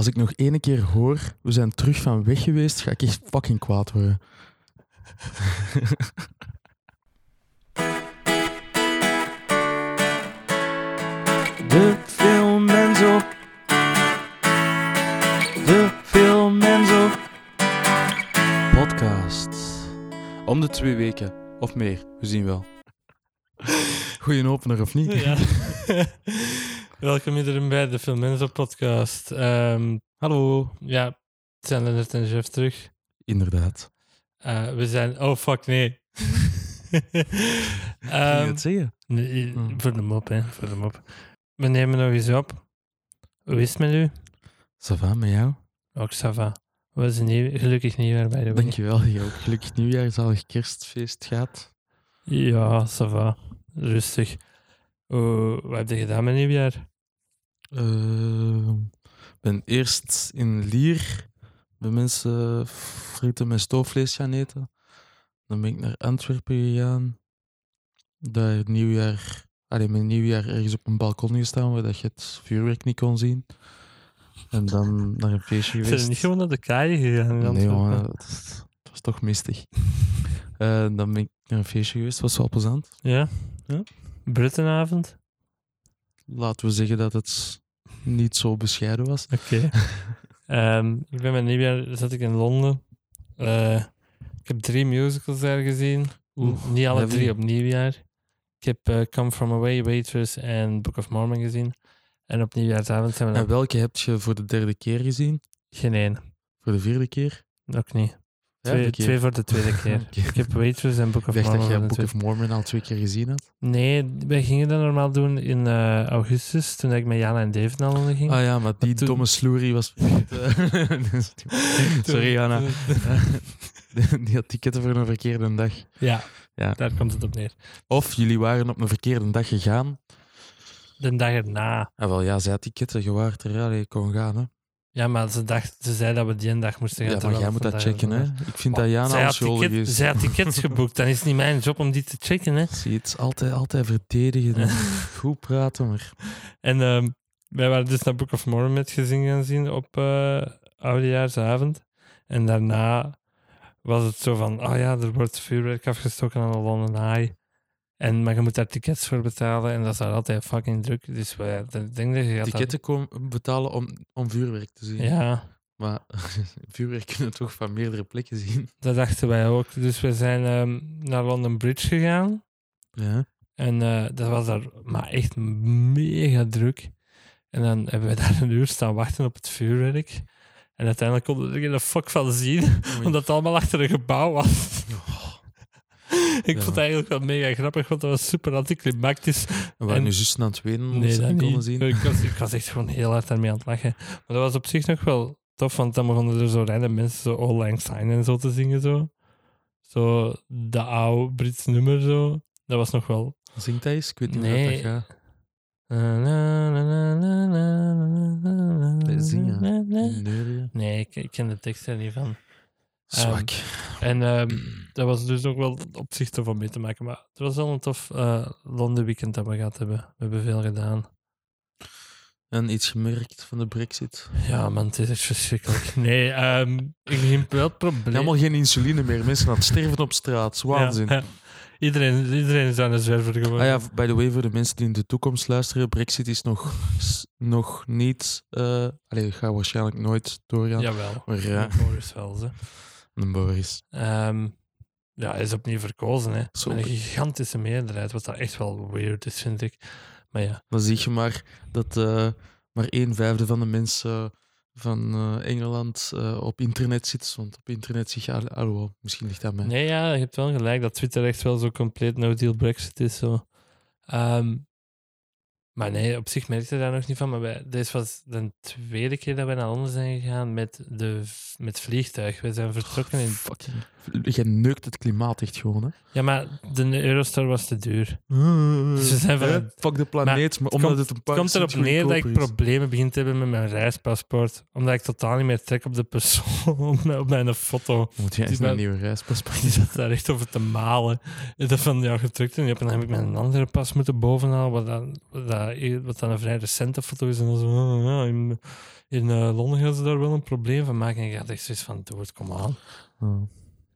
Als ik nog ene keer hoor, we zijn terug van weg geweest, ga ik echt fucking kwaad worden. De Film Menzo. De Film Menzo. Podcast. Om de twee weken. Of meer, we zien wel. Goeie opener of niet? Ja. Welkom iedereen bij de Film podcast. Ehm, Hallo. ja, het zijn Lennart en Jeff terug. Inderdaad. Eh, we zijn... Oh, fuck, nee. Je Ehm, het zeggen? nee, Hmm. Voor de mop, hè. Voor de mop. We nemen nog eens op. Hoe is het met u? Ça va met jou? Ook Sava. Was een nieuw, gelukkig nieuwjaar bij de. Dankjewel. Je ook gelukkig nieuwjaar, zalig kerstfeest gaat. Ja, Sava. Rustig. Hoe- wat heb je gedaan met nieuwjaar? Ik ben eerst in Lier bij mensen frieten met stoofvlees gaan eten. Dan ben ik naar Antwerpen gegaan. Daar het nieuwjaar, mijn nieuwjaar ergens op een balkon gestaan waar dat je het vuurwerk niet kon zien. En dan naar een feestje Zijn geweest. we niet gewoon naar de kaaien gegaan? Nee, jongen, het was, het was toch mistig. Eh, dan ben ik naar een feestje geweest, was wel plezant. Ja? Ja. Bruttenavond? Laten we zeggen dat het niet zo bescheiden was. Oké. Ehm, ik ben met nieuwjaar zat ik in Londen. Eh, ik heb drie musicals daar gezien. Niet alle heavy. drie op nieuwjaar. Ik heb eh, Come From Away, Waitress en Book of Mormon gezien. En op nieuwjaarsavond zijn we En welke heb je voor de derde keer gezien? Geen één. Voor de vierde keer? Ook niet. Twee, twee voor de tweede keer. Ik heb Waitress en Book Ik of dacht dat Mormon. je Book of Mormon al twee keer gezien had. Nee, wij gingen dat normaal doen in eh, augustus, toen ik met Jana en Dave naar Londen ging. Ah ja, maar die toen- domme sloerie was vergeten. Sorry, Jana. Die had ticketten voor een verkeerde dag. Ja, Ja. daar komt het op neer. Of jullie waren op een verkeerde dag gegaan. De dag erna. Ah, wel, ja, zij had ticketten, er, ja, je kon gaan. Hè. Ja, maar ze, dacht, ze zei dat we die een dag moesten gaan. Ja, maar jij moet dat checken, hè. Ik vind dat Jana onschuldig ticket, is. zij had tickets geboekt, dan is het niet mijn job om die te checken. Hè. Zie het, altijd, altijd verdedigen. en Goed praten, maar... En ehm, wij waren dus naar Book of Mormon met gezin gaan zien op eh oudejaarsavond. En daarna was het zo van, oh ja, er wordt vuurwerk afgestoken aan de London Eye. En, maar je moet daar tickets voor betalen en dat is daar altijd fucking druk. Dus ik denk dat je gaat Ticketten komen betalen om, om vuurwerk te zien. Ja, Maar vuurwerk kunnen we toch van meerdere plekken zien. dat dachten wij ook. Dus we zijn ehm, naar London Bridge gegaan. Ja. En eh, dat was daar maar echt mega druk. En dan hebben we daar een uur staan wachten op het vuurwerk. En uiteindelijk konden we er geen fuck van zien, omdat het allemaal achter een gebouw was. ik Ja. vond het eigenlijk wel mega grappig, want dat was super anticlimactisch. We waren En- nu juist aan het wenen Nee, dat niet konden zien. Ik was, ik was echt gewoon heel hard daarmee aan het lachen. Maar dat was op zich nog wel tof, want dan begonnen er zo random mensen zo All Lang Syne en zo te zingen. Zo, zo de oude Brits nummer zo. Dat was nog wel Zingt hij eens? Ik weet niet hoe Nee. dat gaat. Nee, Nee, zingen. Nee, ik, ik ken de tekst er niet van. Zwak. En ehm, dat was dus ook wel op zich tof om mee te maken. Maar het was wel een tof eh Londen weekend dat we gehad hebben. We hebben veel gedaan. En iets gemerkt van de brexit. Ja, man, het is echt verschrikkelijk. Nee, ehm, ik begin wel het probleem. Helemaal geen insuline meer. Mensen aan het sterven op straat. Waanzin. Ja, ja. Iedereen, iedereen is aan de zwerver geworden. Ah ja, by the way, voor de mensen die in de toekomst luisteren, Brexit is nog, s- nog niet. eh allee, gaat waarschijnlijk nooit doorgaan. Jawel. Maar ja, Boris wel, ze. Een Boris. Ehm, ja, hij is opnieuw verkozen. Hè. Met een gigantische meerderheid, wat dat echt wel weird is, vind ik. Maar ja, Dan zie je maar dat eh, maar een vijfde van de mensen van eh, Engeland eh, op internet zit. Want op internet zie je, al- alhoewel, misschien ligt dat mij. nee, ja, je hebt wel gelijk dat Twitter echt wel zo compleet no-deal Brexit is. Zo. Ehm, maar nee, op zich merkte je daar nog niet van. Maar wij, deze was de tweede keer dat wij naar Londen zijn gegaan met, de, met vliegtuig. We zijn vertrokken in... Je neukt het klimaat echt gewoon, hè? Ja, maar de Eurostar was te duur. Dus we zijn van- Hè? Fuck de planeet, maar, omdat komt- het een Het paar komt erop neer dat ik problemen begin te hebben met mijn reispaspoort. Omdat ik totaal niet meer trek op de persoon, op mijn, op mijn foto. Moet jij eens Die een nieuwe reispaspoort Die zat daar echt over te malen. En dat van, ja, gedrukt en dan heb ik mijn andere pas moeten bovenhalen, wat, dan, wat dat dat, wat dan een vrij recente foto is. En dan zo, ah, ja, in, in eh, Londen gaan ze daar wel een probleem van maken. En ik had echt zoiets van, doe het, kom aan.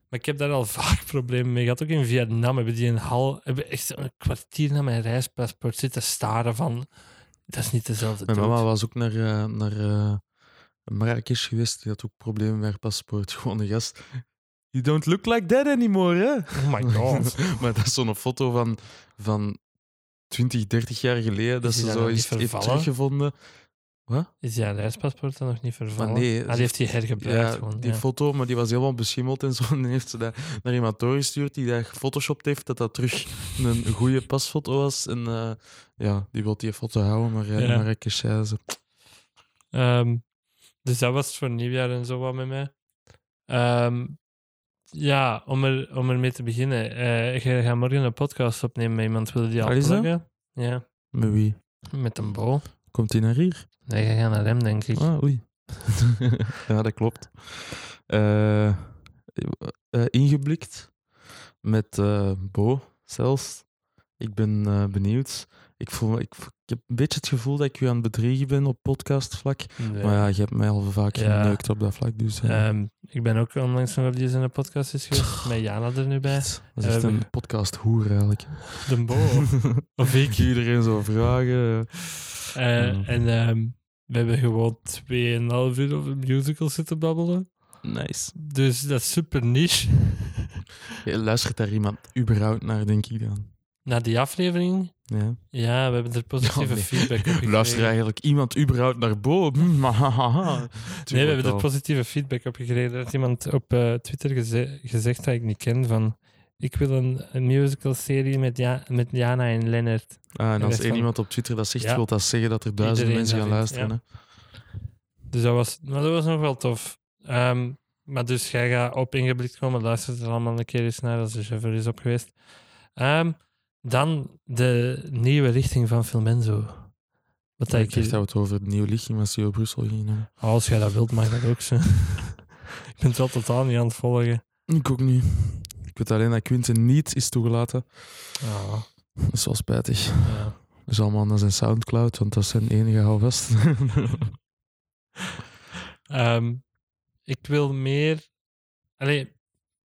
Maar ik heb daar al vaak problemen mee gehad. Ook in Vietnam hebben die een hal, hebben echt een kwartier naar mijn reispaspoort zitten staren van, dat is niet dezelfde Mijn mama was ook naar, eh, naar eh, Marrakesh geweest. Die had ook problemen met haar paspoort. Gewoon een gast. You don't look like that anymore, hè? Oh my god. maar dat is zo'n foto van, van 20, 30 jaar geleden. Dat Is ze zo is heeft teruggevonden. Wat? Is jouw reispaspoort dan nog niet vervallen? nee, ah, die heeft hij hergebruikt Ja, gewoon. die ja. foto, maar die was helemaal beschimmeld en zo. En dan heeft ze dat naar iemand doorgestuurd die dat gefotoshopt heeft, dat dat terug een goede pasfoto was. En eh, ja, die wil die foto houden, maar ja, Ja. Marrakesh zei ze. Ehm, dus dat was het voor nieuwjaar en zo wat met mij. Ehm, ja, om, er, om ermee te beginnen. eh je gaat morgen een podcast opnemen met iemand. Wilde die al Ah, pluggen? Ja, Met wie? met een bo. Komt hij naar hier? Nee, je gaat naar hem, denk ik. Ah, oei. ja, dat klopt. Eh, ingeblikt met eh, Bo zelfs. Ik ben benieuwd. Ik, voel, ik, ik heb een beetje het gevoel dat ik u aan het bedriegen ben op podcastvlak. Nee. Maar ja, je hebt mij al vaak Ja. geneukt op dat vlak. Dus, Ehm, ik ben ook onlangs nog op die zijn podcast is geweest. Met Jana er nu bij. dat is echt we een podcast hoer eigenlijk. De bo. of ik. Iedereen zo vragen. Eh, Mm. En ehm, we hebben gewoon 2,5 uur over musicals zitten babbelen. Nice. Dus dat is super niche. Je luistert daar iemand überhaupt naar, denk ik dan. Na die aflevering, Ja. ja, we hebben er positieve Ja, nee. feedback op gekregen. Luister eigenlijk iemand überhaupt naar Bo? Maar hahaha. Nee, we hebben er positieve feedback op gekregen. Er had iemand op eh, Twitter geze- gezegd dat ik niet ken van... Ik wil een, een musical-serie met, ja, met Jana en Lennart. Ah, en de als één van- iemand op Twitter dat zegt, wil dat zeggen dat er duizenden Iedereen mensen gaan vindt, luisteren. Hè? Dus dat was, maar dat was nog wel tof. Ehm, maar dus jij gaat op ingeblikt komen, luister er allemaal een keer eens naar als de chauffeur is op geweest. Ehm, dan de nieuwe richting van Filmenzo. Wat Ja, ik dacht dat het over het nieuwe lichtje met CEO Brussel gingen hebben. als jij dat wilt, mag dat ook zo. ik ben het wel totaal niet aan het volgen. Ik ook niet. Ik weet alleen dat Quinten niet is toegelaten. Ah, Dat is wel spijtig. ja. Dus allemaal naar zijn Soundcloud, want dat is zijn enige houvast. Ehm, ik wil meer. Allee,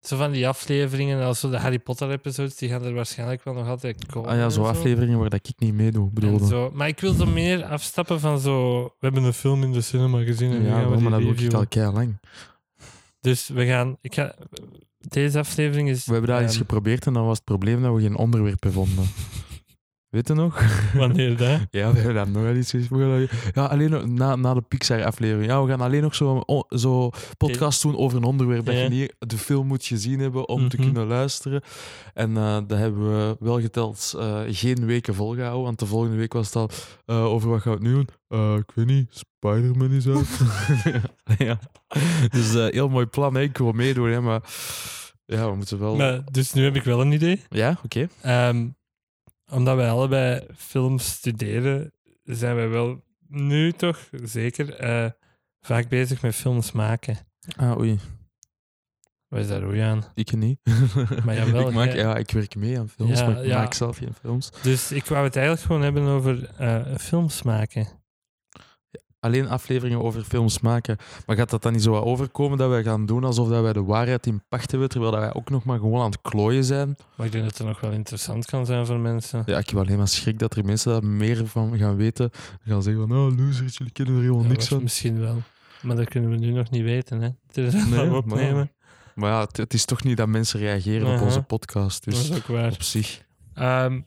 zo van die afleveringen, als zo de Harry Potter-episodes, die gaan er waarschijnlijk wel nog altijd komen. ah ja, zo afleveringen waar dat ik niet meedoe, bedoelde. zo. Maar ik wil zo meer afstappen van zo. We hebben een film in de cinema gezien en Ja, gaan we maar dat doe ik al lang. Dus we gaan. Ik ga, deze aflevering is. We hebben dat eens ehm, geprobeerd en dan was het probleem dat we geen onderwerpen vonden. Weet je nog? Wanneer dat? Ja, we hebben dat nog wel iets dat- Ja, alleen nog na, na de Pixar-aflevering. Ja, we gaan alleen nog zo, o- zo podcast doen over een onderwerp dat je niet de film moet gezien hebben om te Mhm. kunnen luisteren. En eh dat hebben we wel geteld eh, geen weken volgehouden, want de volgende week was het al eh, over wat gaan we het nu doen? Ik weet niet, Spider-Man is uit. ja. Dus eh, heel mooi plan, hè. ik wil meedoen, hè, maar ja, we moeten wel... Maar, dus nu heb ik wel een idee. Ja, oké. Ehm, omdat wij allebei film studeren, zijn wij wel nu toch zeker eh, vaak bezig met films maken. Ah, oei. Wat is daar oei aan? Ik niet. Maar jawel, ik, maak, jij- ja, ik werk mee aan films, Ja, maar ik ja. maak zelf geen films. Dus ik wou het eigenlijk gewoon hebben over eh, films maken. Alleen afleveringen over films maken. Maar gaat dat dan niet zo overkomen dat wij gaan doen alsof dat wij de waarheid in pacht hebben, terwijl dat wij ook nog maar gewoon aan het klooien zijn? Maar ik denk dat het nog wel interessant kan zijn voor mensen. Ja, ik heb alleen maar schrik dat er mensen daar meer van gaan weten. Gaan zeggen van, oh, losers, jullie kennen er helemaal Ja, niks van. Misschien wel. Maar dat kunnen we nu nog niet weten. Hè. Het is Nee, maar-. Maar ja, het, het is toch niet dat mensen reageren op onze podcast, Dat dus is ook waar. op zich. Ehm,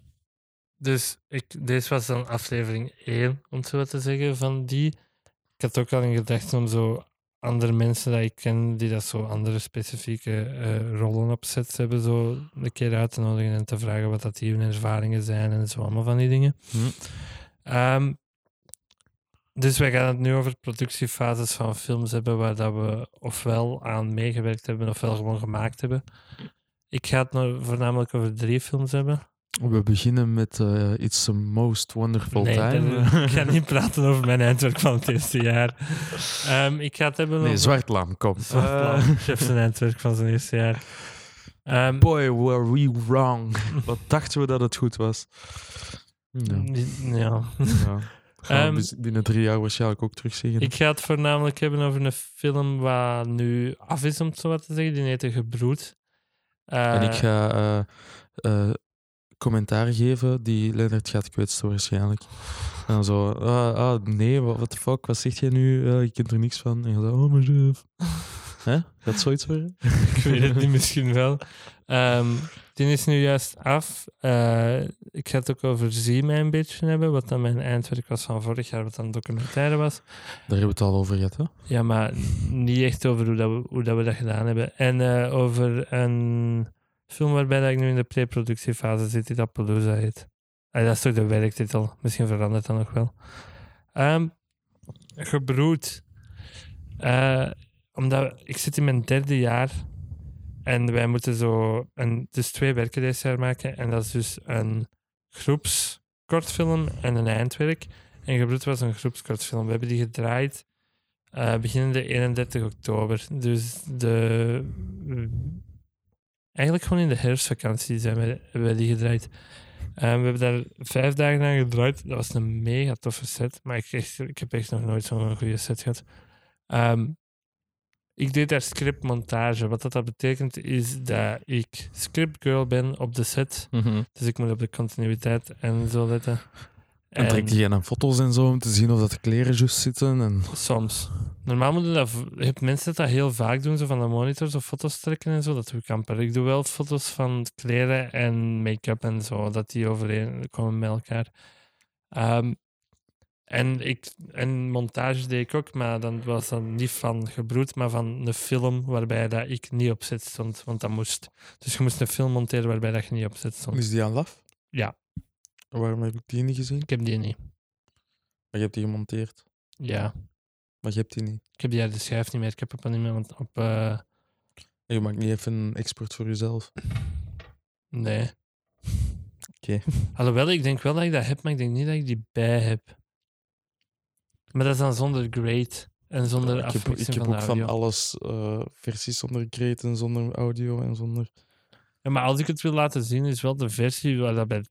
dus ik, deze was dan aflevering 1, om het zo te zeggen, van die. Ik had ook al in gedachten om zo andere mensen dat ik ken, die dat zo andere specifieke eh, rollen op sets hebben, zo een keer uit te nodigen en te vragen wat dat die hun ervaringen zijn en zo allemaal van die dingen. Hm. Ehm, dus wij gaan het nu over productiefases van films hebben waar dat we ofwel aan meegewerkt hebben ofwel gewoon gemaakt hebben. Ik ga het nou voornamelijk over drie films hebben. We beginnen met eh It's the Most Wonderful nee, Time. ik ga niet praten over mijn eindwerk van het eerste jaar. Ehm, ik ga het hebben Nee, over... Zwartlam, kom. Zwartlam, Eh, chef zijn eindwerk van zijn eerste jaar. Ehm, boy, were we wrong. Wat dachten we dat het goed was? Ja. Ja. ja. Gaan we Ehm, binnen drie jaar waarschijnlijk ook terugzeggen. Ik ga het voornamelijk hebben over een film waar nu af is, om het zo wat te zeggen. Die heet De Gebroed. en ik Eh, ga eh, eh, commentaar geven die Leonard gaat kwetsen waarschijnlijk. En dan zo, ah, ah, nee, wat what the fuck, wat zeg jij nu? Eh, ik ken er niks van. En je zo, oh mijn chef. Hè? Gaat zoiets worden? ik weet het niet, misschien wel. Ehm, die is nu juist af. Eh, ik ga het ook over Zie mij een beetje hebben, wat dan mijn eindwerk was van vorig jaar, wat dan documentaire was. Daar hebben we het al over gehad, hè? Ja, maar niet echt over hoe, dat we, hoe dat we dat gedaan hebben. En eh, over een film waarbij ik nu in de pre-productiefase zit, die Appaloosa heet. Dat is toch de werktitel. Misschien verandert dat nog wel. Ehm, gebroed. Eh, omdat ik zit in mijn derde jaar en wij moeten zo een, dus twee werken deze jaar maken. En dat is dus een groepskortfilm en een eindwerk. En Gebroed was een groepskortfilm. We hebben die gedraaid eh beginnende 31 oktober. Dus de, eigenlijk gewoon in de herfstvakantie zijn we, die gedraaid. Eh, we hebben daar vijf dagen aan gedraaid. Dat was een mega toffe set. Maar ik, echt, ik heb echt nog nooit zo'n goede set gehad. Ehm, ik deed daar scriptmontage. Wat dat, dat betekent is dat ik scriptgirl ben op de set. Dus ik moet op de continuïteit en zo letten. En trekt hij dan foto's en zo om te zien of dat de kleren juist zitten? En... Soms. Normaal moeten dat, je hebt mensen dat heel vaak doen, zo van de monitors of foto's trekken en zo. Dat doe ik amper. Ik doe wel foto's van kleren en make-up en zo, dat die overeenkomen met elkaar. Ehm, en, ik, en montage deed ik ook, maar dan was dat niet van gebroed, maar van een film waarbij dat ik niet op zet stond, want dat moest. Dus je moest een film monteren waarbij dat je niet op zet stond. Is die aan laf? Ja. Waarom heb ik die niet gezien? Ik heb die niet. Maar je hebt die gemonteerd. Ja. Maar je hebt die niet. Ik heb die uit de schijf niet meer. Ik heb hem niet meer want op... eh, je maakt niet even een export voor jezelf. Nee. Oké. Alhoewel, ik denk wel dat ik dat heb, maar ik denk niet dat ik die bij heb. Maar dat is dan zonder grade en zonder ik heb, ik heb van ook van alles eh, versies zonder create en zonder audio en zonder... Ja, maar als ik het wil laten zien, is wel de versie waar dat bij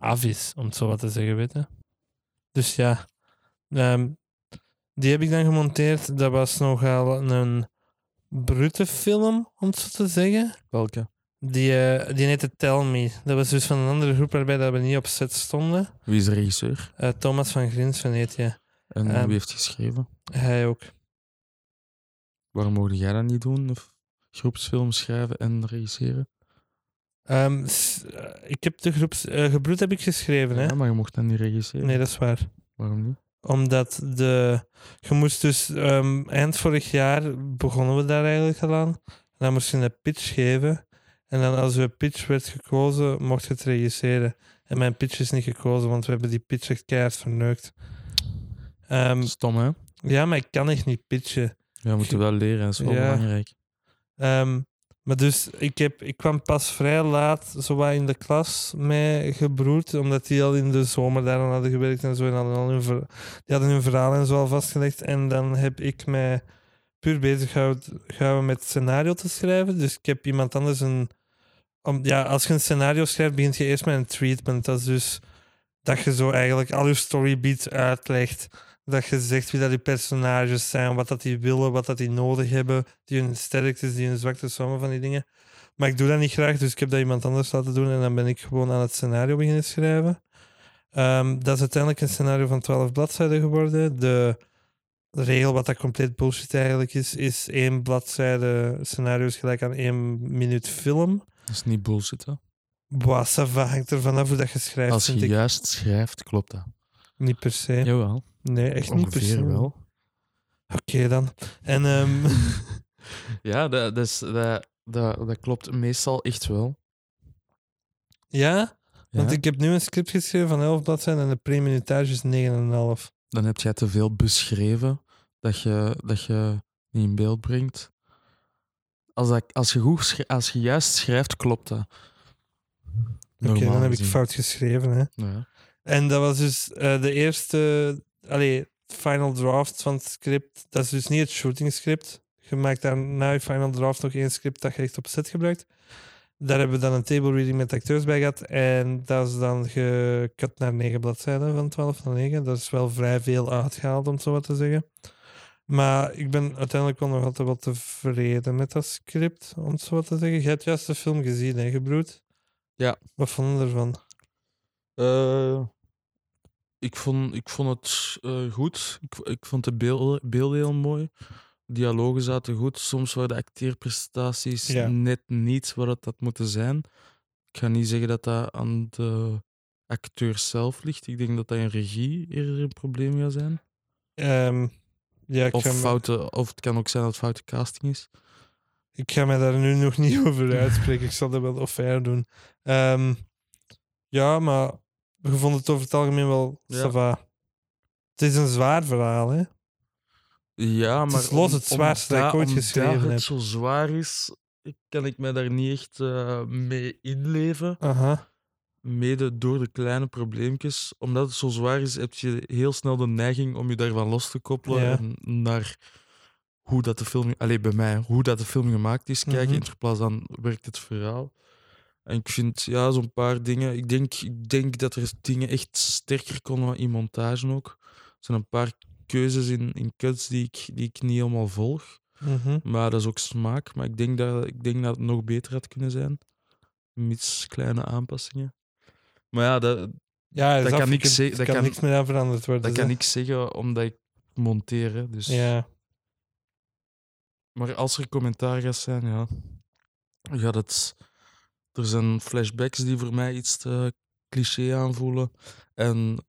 af is, om het zo wat te zeggen, weet je. Dus ja, ehm, die heb ik dan gemonteerd. Dat was nogal een brute film, om het zo te zeggen. Welke? Die, eh, die heette Tell Me. Dat was dus van een andere groep waarbij dat we niet op set stonden. Wie is de regisseur? Eh, Thomas van Grinsven heet je. En Ehm. wie heeft geschreven? Hij ook. Waarom mogen jij dat niet doen? Of groepsfilms schrijven en regisseren? Ehm, eh, ik heb de groeps... eh, gebroed heb ik geschreven, hè? Maar je mocht dat niet regisseren. Nee, dat is waar. Waarom niet? Omdat de... Je moest dus... ehm, eind vorig jaar begonnen we daar eigenlijk al aan. En dan moest je een pitch geven. En dan als je pitch werd gekozen, mocht je het regisseren. En mijn pitch is niet gekozen, want we hebben die pitch echt keihard verneukt. Ehm, Stom, hè? ja, maar ik kan echt niet pitchen. Ja, we moeten wel leren. Dat is wel Ja. belangrijk. Ehm, maar dus, ik, heb, ik kwam pas vrij laat zo wat in de klas met gebroed, omdat die al in de zomer daar aan hadden gewerkt en zo. En hadden al hun, ver- die hadden hun verhaal en zo al vastgelegd. En dan heb ik mij puur bezig gehouden met scenario te schrijven. Dus ik heb iemand anders een... Om, ja, als je een scenario schrijft, begint je eerst met een treatment. Dat is dus dat je zo eigenlijk al je storybeats uitlegt. Dat je zegt wie dat die personages zijn, wat dat die willen, wat dat die nodig hebben, die hun sterktes, die hun zwaktes, allemaal van die dingen. Maar ik doe dat niet graag, dus ik heb dat iemand anders laten doen en dan ben ik gewoon aan het scenario beginnen schrijven. Ehm, dat is uiteindelijk een scenario van 12 bladzijden geworden. De regel, wat dat compleet bullshit eigenlijk is, is één bladzijde scenario is gelijk aan één minuut film. Dat is niet bullshit, hè? Boah, hangt er vanaf hoe dat je schrijft, Als je ik. juist schrijft, klopt dat. Niet per se. Jawel. Nee, echt niet per se. Ongeveer wel. Oké dan. En ehm, Ja, dat, dat, is, dat, dat, dat klopt meestal echt wel. ja, want Ja? ik heb nu een script geschreven van 11 bladzijden en de pre-minutage is 9,5. Dan heb jij te veel beschreven dat je, dat je niet in beeld brengt. Als, dat, als, je goed schri- als je juist schrijft, klopt dat. Oké, Normaal dan heb ik gezien. fout geschreven. Hè. Ja. En dat was dus eh, de eerste, allee, final draft van het script. Dat is dus niet het shooting script. Je maakt daar na je final draft nog één script dat je echt op set gebruikt. Daar hebben we dan een table reading met acteurs bij gehad. En dat is dan gekut naar negen bladzijden van 12 naar 9. Dat is wel vrij veel uitgehaald, om het zo wat te zeggen. Maar ik ben uiteindelijk wel nog altijd wel tevreden met dat script, om het zo wat te zeggen. Je hebt juist de film gezien, hè, Gebroed? Ja. Wat vond je ervan? Eh, ik, vond, ik vond het eh, goed. Ik, ik vond de beelden, beelden heel mooi. Dialogen zaten goed. Soms waren de acteerprestaties Ja. net niet wat het had moeten zijn. Ik ga niet zeggen dat dat aan de acteur zelf ligt. Ik denk dat dat in regie eerder een probleem gaat zijn. Ehm, ja, ik Of, ga, me, foute, of het kan ook zijn dat het foute casting is. ik ga me daar nu nog niet over uitspreken. ik zal dat wel offer doen. Ehm, ja, maar je vond het over het algemeen wel Ja. Het is een zwaar verhaal, hè? Ja, maar is los het zwaarste dat ik ooit geschreven heb. het zo zwaar is, kan ik me daar niet echt eh, mee inleven. Aha. Mede door de kleine probleempjes. Omdat het zo zwaar is, heb je heel snel de neiging om je daarvan los te koppelen. Ja. En naar hoe dat de film... Alleen bij mij, hoe dat de film gemaakt is, kijken. Mhm. In plaats van werkt het verhaal. En ik vind, ja, zo'n paar dingen... Ik denk, ik denk dat er dingen echt sterker konden in montage ook. Er zijn een paar keuzes in, in cuts die ik, die ik niet helemaal volg. Mhm. Maar dat is ook smaak. Maar ik denk dat, ik denk dat het nog beter had kunnen zijn. Mits kleine aanpassingen. Maar ja, dat, Ja, Dat kan niks dat kan kan- niks meer aan veranderd worden. dat kan ik zeggen omdat ik monteer. hè, Dus. Ja. Maar als er commentaar gaat zijn, ja, gaat het. Er zijn flashbacks die voor mij iets te cliché aanvoelen. En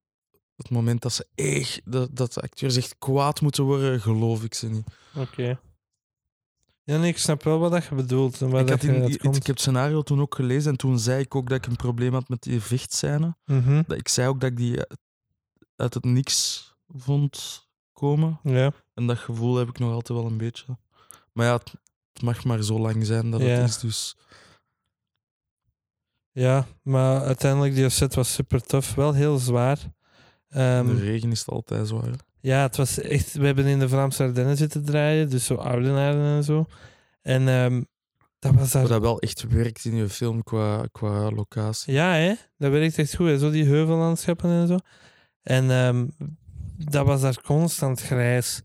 het moment dat ze echt, dat, dat de acteurs echt kwaad moeten worden, geloof ik ze niet. Oké. Ja, nee, ik snap wel wat dat je bedoelt. En waar Ik, dat in, ik, ik heb het scenario toen ook gelezen en toen zei ik ook dat ik een probleem had met die vechtscène. Dat ik zei ook dat ik die uit- uit het niks vond komen. Ja. En dat gevoel heb ik nog altijd wel een beetje. Maar ja, het, het mag maar zo lang zijn dat Ja. het is. Dus ja, maar uiteindelijk, die set was super tof. Wel heel zwaar. Ehm, de regen is het altijd zwaar. hè. ja, het was echt... We hebben in de Vlaamse Ardennen zitten draaien, dus zo Oudenaarden en zo. En ehm, dat was daar... Maar dat wel echt werkt in je film qua, qua locatie. Ja, hè? Dat werkt echt goed. Hè? Zo die heuvellandschappen en zo. En ehm, dat was daar constant grijs.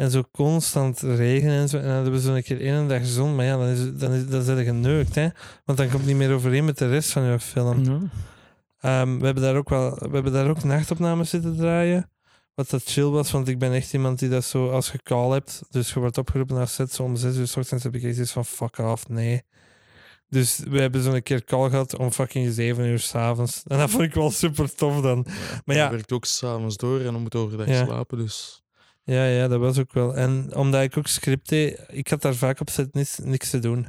En zo constant regen en zo. En dan hebben we zo'n keer één dag zon. Maar ja, dan, is, dan, is, dan zijn geneukt, hè. Want dan komt het niet meer overeen met de rest van je film. Ja. Ehm, we, hebben daar ook wel, we hebben daar ook nachtopnames zitten draaien. Wat dat chill was, want ik ben echt iemand die dat zo als je call hebt. Dus je wordt opgeroepen naar set zo om zes uur s ochtends. Heb ik echt iets van fuck off, nee. Dus we hebben zo'n keer call gehad om fucking zeven uur s'avonds. En dat vond ik wel super tof dan. Maar ja. Je werkt ook s'avonds door en dan moet je overdag Ja. slapen. Dus Ja, ja, dat was ook wel. En omdat ik ook script deed, ik had daar vaak op zet niks, niks te doen.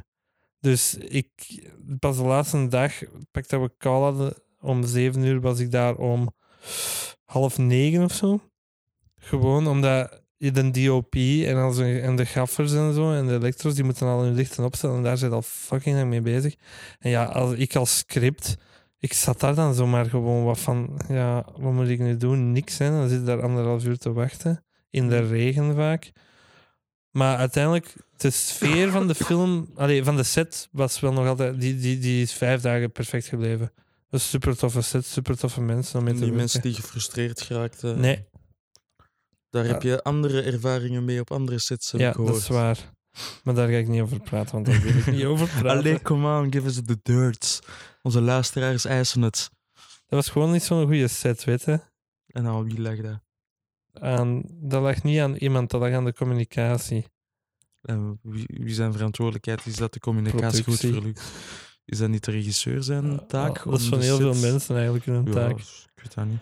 Dus ik, pas de laatste dag, pak dat we call hadden, om zeven uur was ik daar om half negen of zo. Gewoon omdat je de DOP en, al zo- en de gaffers en zo en de elektros, die moeten al hun lichten opstellen en daar zit al fucking lang mee bezig. En ja, als, ik als script, ik zat daar dan zomaar gewoon wat van, ja, wat moet ik nu doen? Niks, hè. Dan zit ik daar anderhalf uur te wachten in de regen vaak. Maar uiteindelijk, de sfeer van de film, allee, van de set, was wel nog altijd. Die, die, die is vijf dagen perfect gebleven. Is super toffe set, super toffe mensen om mee te die werken. mensen die gefrustreerd geraakten, Nee, daar Ja. heb je andere ervaringen mee op andere sets. Ja, dat is waar. Maar daar ga ik niet over praten, want daar wil ik niet over praten. Allee, come on, give us the dirt. Onze luisteraars eisen het. Dat was gewoon niet zo'n goede set, weet je. En aan wie lag dat? Aan, dat lag niet aan iemand, dat lag aan de communicatie. En wie, wie zijn verantwoordelijkheid is dat de communicatie goed verlukt? Is dat niet de regisseur zijn taak? dat is van heel veel mensen eigenlijk hun Ja, taak. ik weet dat niet.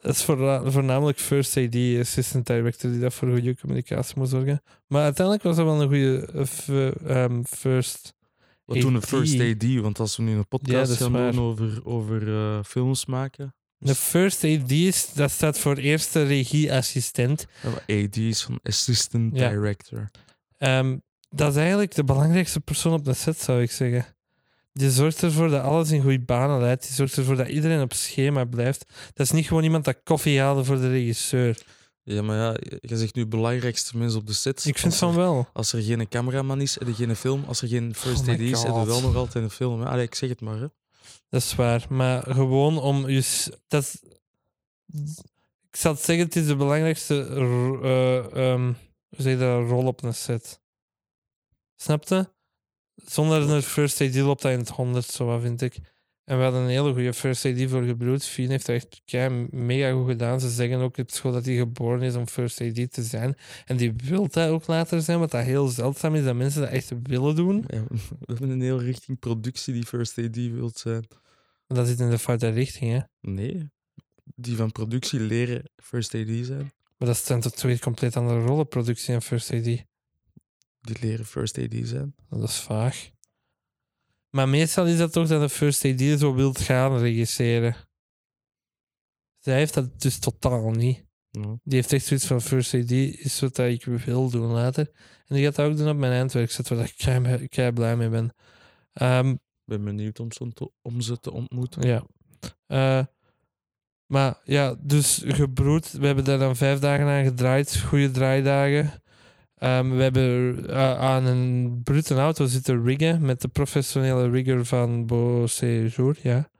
Het is voorna- voornamelijk First AD, assistant director, die dat voor goede communicatie moet zorgen. Maar uiteindelijk was dat wel een goede eh, ehm, first. Wat doen een first AD? Want als we nu een Ja, podcast is gaan doen over, over eh, films maken. De first AD, is, dat staat voor eerste regieassistent. AD is van assistant Ja. director. Ehm, dat is eigenlijk de belangrijkste persoon op de set, zou ik zeggen. Die zorgt ervoor dat alles in goede banen leidt. Die zorgt ervoor dat iedereen op schema blijft. Dat is niet gewoon iemand dat koffie haalde voor de regisseur. Ja, maar ja, je zegt nu belangrijkste mens op de set. Ik vind van er- wel. Als er geen cameraman is, heb je geen film. Als er geen first Oh AD is, je God. wel nog altijd een film. Allee, ik zeg het maar. Hè. Dat is waar. Maar gewoon om je. Dat ik zal zeggen, het is de belangrijkste eh, ehm, zeg rol op een set. Snap je? Zonder een first AD loopt dat in het honderd, zo wat vind ik. En we hadden een hele goede first AD voor gebroed. Fien heeft dat echt kei mega goed gedaan. Ze zeggen ook op school dat hij geboren is om first AD te zijn. En die wil dat ook later zijn, wat dat heel zeldzaam is, dat mensen dat echt willen doen. We hebben een hele richting productie die first AD wilt zijn. Dat zit in de foute richting, hè. Nee, die van productie leren first AD zijn. Maar dat zijn toch twee compleet andere rollen, productie en first AD. Die leren first AD zijn. Dat is vaag. Maar meestal is dat toch dat de first AD zo wilt gaan regisseren. Zij heeft dat dus totaal niet. Die heeft echt zoiets van first AD is wat ik wil doen later. En die gaat dat ook doen op mijn eindwerkzet, waar ik kei, kei blij mee ben. Ehm, ben benieuwd om, te, om ze te ontmoeten. Ja. Eh, maar ja, dus gebroed. We hebben daar dan vijf dagen aan gedraaid. Goede draaidagen. Ehm, we hebben eh, aan een brute auto zitten riggen met de professionele rigger van Beau Séjour. Ja,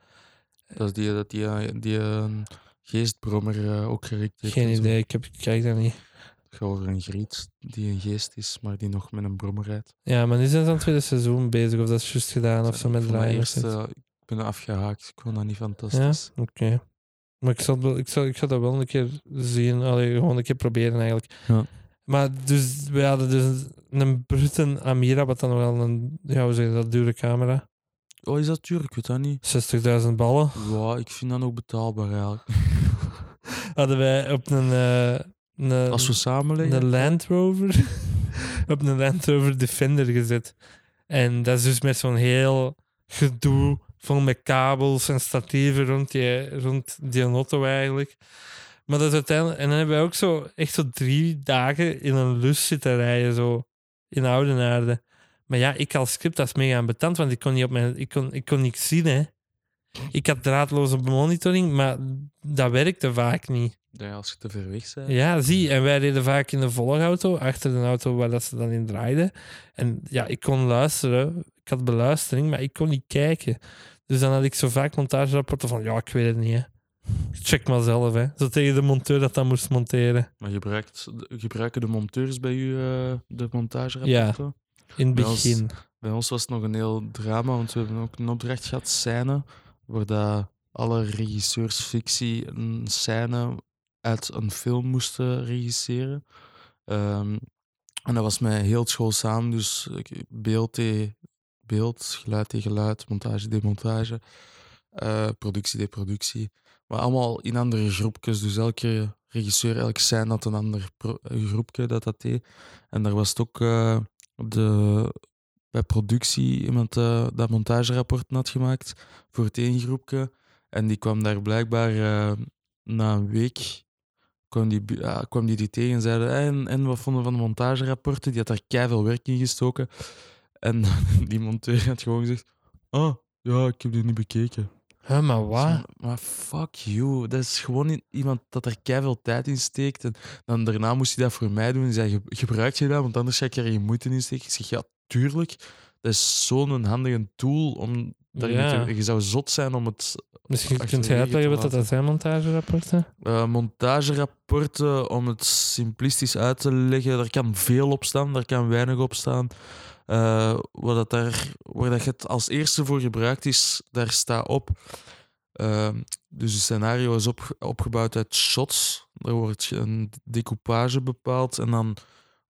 Dat is die, dat die, eh, die een geestbrommer eh, ook gerikt heeft. geen idee. Ik, heb, ik kijk dat niet. Ik ga over een griet die een geest is, maar die nog met een brommer rijdt. Ja, maar nu zijn ze aan het tweede seizoen bezig. Of dat is juist gedaan of zo met eerste, eh, ik ben afgehaakt. Ik vond dat niet Ja, fantastisch. oké. Maar ik zal, ik, zal, ik ga dat wel een keer zien. Allee, gewoon een keer proberen eigenlijk. Ja. Maar dus, we hadden dus een brute Amira, wat dan wel een, ja, hoe zeg je dat, dure camera. Oh, is dat duur? Ik weet dat niet. 60.000 ballen. Ja, ik vind dat ook betaalbaar eigenlijk. Hadden wij op een, eh, een, Als we samenleggen. een Land Rover, op een Land Rover Defender gezet. En dat is dus met zo'n heel gedoe, vol met kabels en statieven rond die, rond die auto eigenlijk. Maar dat is uiteindelijk... En dan hebben wij ook zo echt zo drie dagen in een lus zitten rijden, zo in Oudenaarde. Maar ja, ik als script, dat is mega ambetant, want ik kon niet op mijn... Ik kon, ik kon niks zien, hè. Ik had draadloze monitoring, maar dat werkte vaak niet. Ja, als je te ver weg bent. Ja, zie. En wij reden vaak in de volgauto, achter de auto waar dat ze dan in draaiden. En ja, ik kon luisteren. Ik had beluistering, maar ik kon niet kijken. Dus dan had ik zo vaak montagerapporten van, ja, ik weet het niet, hè. Ik check maar zelf, hè. Zo tegen de monteur dat dat moest monteren. Maar gebruikt, gebruiken de monteurs bij u eh, de montagerapporten? In het Bij ons- begin. Bij ons was het nog een heel drama, want we hebben ook een opdracht gehad, scène, waar dat alle regisseurs fictie een scène uit een film moesten regisseren. Ehm, en dat was met heel school samen, dus beeld beeld, geluid tegen geluid, montage demontage, eh productie de productie. Maar allemaal in andere groepjes, dus elke regisseur, elke scène had een ander groepje dat dat deed. En daar was het ook eh, de, bij productie iemand eh, dat montagerapport had gemaakt voor het één groepje. En die kwam daar blijkbaar eh, na een week kwam die, ja, kwam die, tegen en zeiden "Hey, en, en wat vonden van de montagerapporten? Die had daar keiveel werk in gestoken. En die monteur had gewoon gezegd, ah, ja, ik heb die niet bekeken. Huh, maar wat? Maar fuck you. Dat is gewoon iemand dat er keiveel tijd in steekt. En dan daarna moest hij dat voor mij doen. En zei, "Ge- gebruik je dat? Want anders ga ik er geen moeite in steken. Ik zeg, ja, tuurlijk. Dat is zo'n handige tool. Om Ja. te- je zou zot zijn om het... Misschien kunt je uitleggen wat dat zijn, montagerapporten? Eh, montagerapporten, om het simplistisch uit te leggen, daar kan veel op staan, daar kan weinig op staan. Eh, wat dat daar, waar dat je het als eerste voor gebruikt is, daar staat op. Ehm, dus het scenario is op, opgebouwd uit shots. Er wordt een decoupage bepaald en dan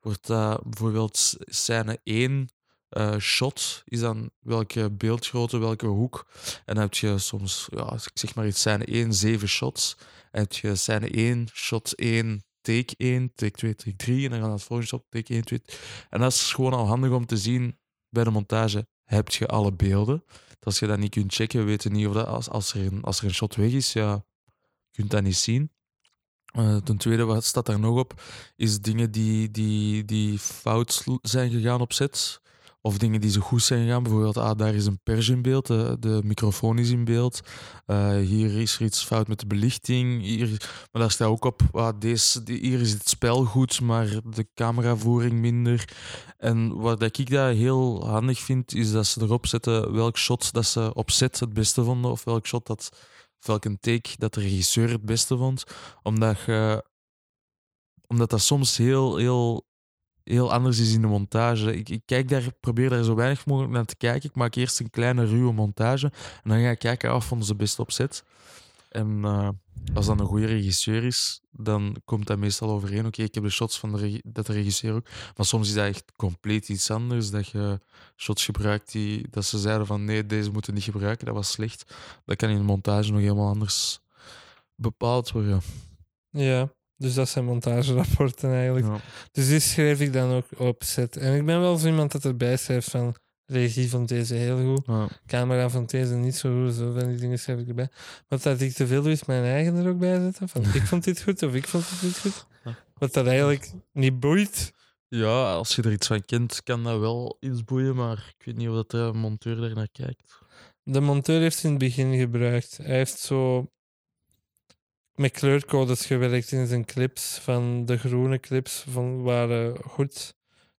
wordt dat bijvoorbeeld scène 1 eh, shot is dan welke beeldgrootte, welke hoek. En dan heb je soms, ja, ik zeg maar iets, scène 1, 7 shots. En heb je scène 1, shot 1, take 1, take 2, take 3. En dan gaat het volgende shot, take 1, 2. En dat is gewoon al handig om te zien bij de montage. Heb je alle beelden? Als je dat niet kunt checken, we weten niet of dat als, als, er, een, als er een shot weg is, ja, je kunt dat niet zien. Eh, ten tweede, wat staat daar nog op, is dingen die, die, die fout zijn gegaan op set. Of dingen die zo goed zijn gegaan. Bijvoorbeeld, ah, daar is een pers in beeld, de, de microfoon is in beeld. Eh, hier is er iets fout met de belichting. Hier, maar daar staat ook op, ah, deze, hier is het spel goed, maar de cameravoering minder. En wat ik daar heel handig vind, is dat ze erop zetten welk shot dat ze op set het beste vonden. Of welk shot dat, of welke take dat de regisseur het beste vond. Omdat, omdat dat soms heel, heel heel anders is in de montage. Ik, ik kijk daar, probeer daar zo weinig mogelijk naar te kijken. Ik maak eerst een kleine ruwe montage en dan ga ik kijken af vonden ze best opzet. En eh, als dat een goede regisseur is, dan komt dat meestal overeen. Oké, ik heb de shots van de dat de regisseur ook. Maar soms is dat echt compleet iets anders. Dat je shots gebruikt die dat ze zeiden van nee, deze moeten niet gebruiken. Dat was slecht. Dat kan in de montage nog helemaal anders bepaald worden. Ja, dus dat zijn montagerapporten eigenlijk. Ja. Dus die schreef ik dan ook op set. En ik ben wel zo iemand dat erbij schrijft van regie vond deze heel goed, Ja. camera vond deze niet zo goed, zo van die dingen schrijf ik erbij. Wat dat ik te veel doe is mijn eigen er ook bij zetten, van ik vond dit goed of ik vond dit niet goed. Wat dat eigenlijk niet boeit. Ja, als je er iets van kent, kan dat wel iets boeien, maar ik weet niet of dat de monteur er naar kijkt. De monteur heeft in het begin gebruikt. Hij heeft zo met kleurcodes gewerkt in zijn clips. Van de groene clips van, waren goed.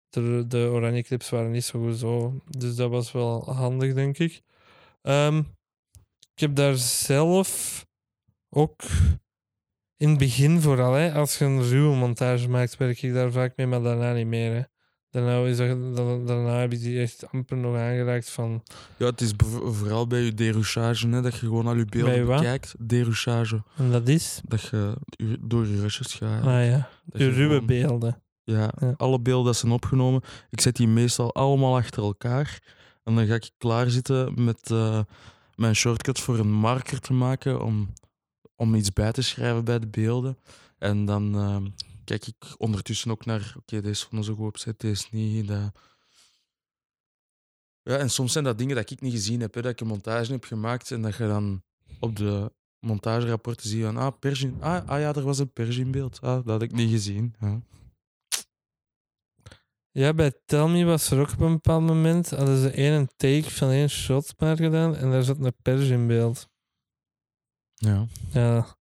De, de oranje clips waren niet zo goed zo. Dus dat was wel handig, denk ik. Ehm, ik heb daar zelf ook in het begin vooral, hè, als je een ruwe montage maakt, werk ik daar vaak mee, maar daarna niet meer. Hè. Daarna, is da- daarna heb ik die echt amper nog aangeraakt van Ja, het is vooral bij je derouchage, hè, dat je gewoon al je beelden bekijkt. Derouchage. En dat is? Dat je door je rushes gaat. Ah ja, de je ruwe gewoon- beelden. Ja, Ja. alle beelden dat zijn opgenomen. Ik zet die meestal allemaal achter elkaar. En dan ga ik klaarzitten met eh, mijn shortcut voor een marker te maken om, om iets bij te schrijven bij de beelden. En dan eh, kijk ik ondertussen ook naar, oké, deze vonden ze goed opzet, deze niet. Dat... Ja, en soms zijn dat dingen dat ik niet gezien heb, hè, dat ik een montage heb gemaakt en dat je dan op de montagerapporten ziet van, ah, ah, ah ja, er was een pers in beeld. Ah, dat had ik niet gezien. Ja. Ja, bij Tell Me was er ook op een bepaald moment, hadden ze één take van één shot maar gedaan en daar zat een pers in beeld. ja. Ja.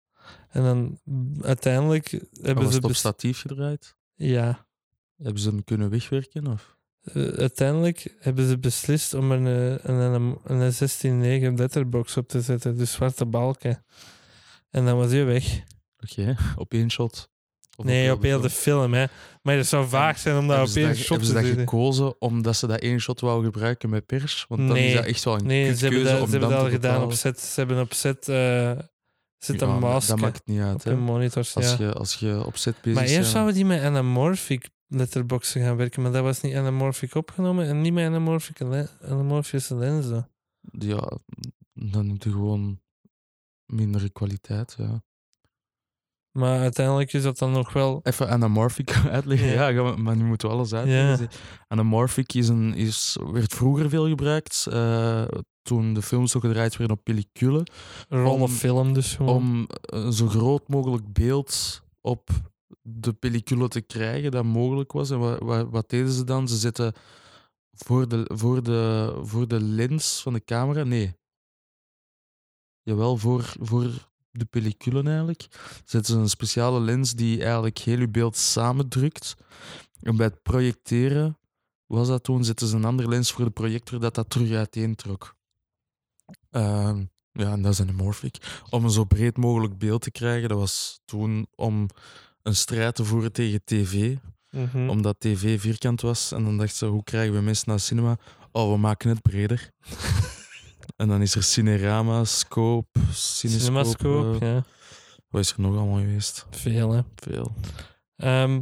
En dan uiteindelijk hebben was ze... het op statief gedraaid? Ja. Hebben ze hem kunnen wegwerken? Of? Eh, uiteindelijk hebben ze beslist om een, een, een, een 16-9 letterbox op te zetten, dus zwarte balken. En dan was hij weg. Oké, op één shot. Of nee, op heel de film. hè. Maar het zou vaag zijn om dat Hebben op één dat, shot hebben te ze dat gekozen omdat ze dat één shot wou gebruiken met pers? Want dan Nee. is dat echt wel een Nee, ze hebben dat, ze hebben dat al gedaan op set. Ze hebben op set... eh zit Ja, een masker Dat maakt niet uit. op monitors, Als, ja. je, als je op set bezig Maar eerst bent. zouden die met anamorphic letterboxen gaan werken, maar dat was niet anamorphic opgenomen en niet met anamorphic le- anamorphische lenzen. Ja, dan heb je gewoon mindere kwaliteit. Ja. Maar uiteindelijk is dat dan nog wel... Even anamorphic uitleggen. Ja. Maar nu moeten we alles uitleggen. Anamorphic is een, is, werd vroeger veel gebruikt. eh, toen de films ook gedraaid werden op pellicule. Rollen Om- film dus gewoon. om een zo groot mogelijk beeld op de pellicule te krijgen dat mogelijk was. En wat, wat, wat deden ze dan? Ze zetten voor de, voor, de, voor de lens van de camera, nee. Jawel, voor, voor de pellicule eigenlijk. Zetten ze een speciale lens die eigenlijk heel je beeld samendrukt. En bij het projecteren was dat toen, zetten ze een andere lens voor de projector dat dat terug uiteen trok. Ehm, ja, en dat is anamorphic. Om een zo breed mogelijk beeld te krijgen, dat was toen om een strijd te voeren tegen tv. Mhm. Omdat tv vierkant was. En dan dachten ze, hoe krijgen we mensen naar cinema? Oh, we maken het breder. en dan is er Cinerama, Scope, Cinescope. Cinemascope, eh, ja. Wat is er nog allemaal geweest? Veel, hè. Veel. Ehm,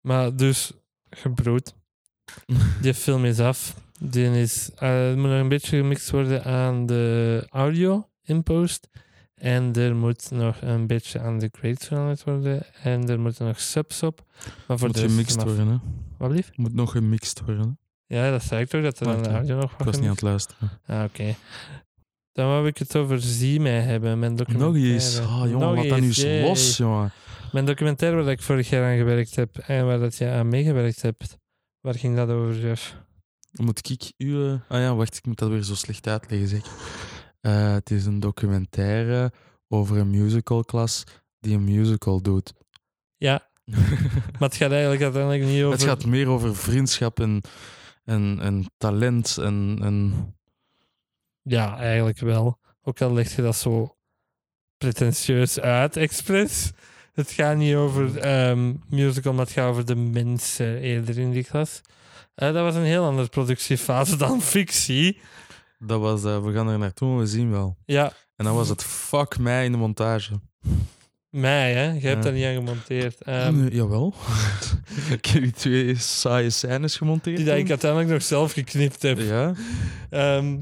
maar dus, gebroed. Die film is af. Die is, er moet nog een beetje gemixt worden aan de audio in post. En er moet nog een beetje aan de grades veranderd worden. En er moeten nog subs op. Maar voor Moet de gemixt worden, hè? Wat blieft? Moet nog gemixt worden. Ja, dat zei ik toch, dat er Oké. audio nog Ik wat was niet aan het luisteren. Ah, oké. Dan wou ik het over Zie mij hebben, mijn Nog documentaire. eens. Ah, jongen, Nog laat dat nu yay. los, jongen. Mijn documentaire waar ik vorig jaar aan gewerkt heb en waar dat je aan meegewerkt hebt, waar ging dat over, Jeff? Dan moet ik u... eh, ah ja, wacht, ik moet dat weer zo slecht uitleggen, zeg. Eh, het is een documentaire over een musicalklas die een musical doet. Ja, maar het gaat eigenlijk uiteindelijk niet over... Het gaat meer over vriendschap en, en, en talent en... en Ja, eigenlijk wel. Ook al leg je dat zo pretentieus uit, expres. Het gaat niet over ehm, musical, maar het gaat over de mensen eerder in die klas. Eh, dat was een heel andere productiefase dan fictie. dat was... eh, we gaan er naartoe, we zien wel. Ja, En dan was het fuck mij in de montage. Mij, hè. Je hebt daar niet aan gemonteerd. Ehm, Nee, jawel. ik heb die twee saaie scènes gemonteerd. die dat ik uiteindelijk nog zelf geknipt heb. Ja, Ehm,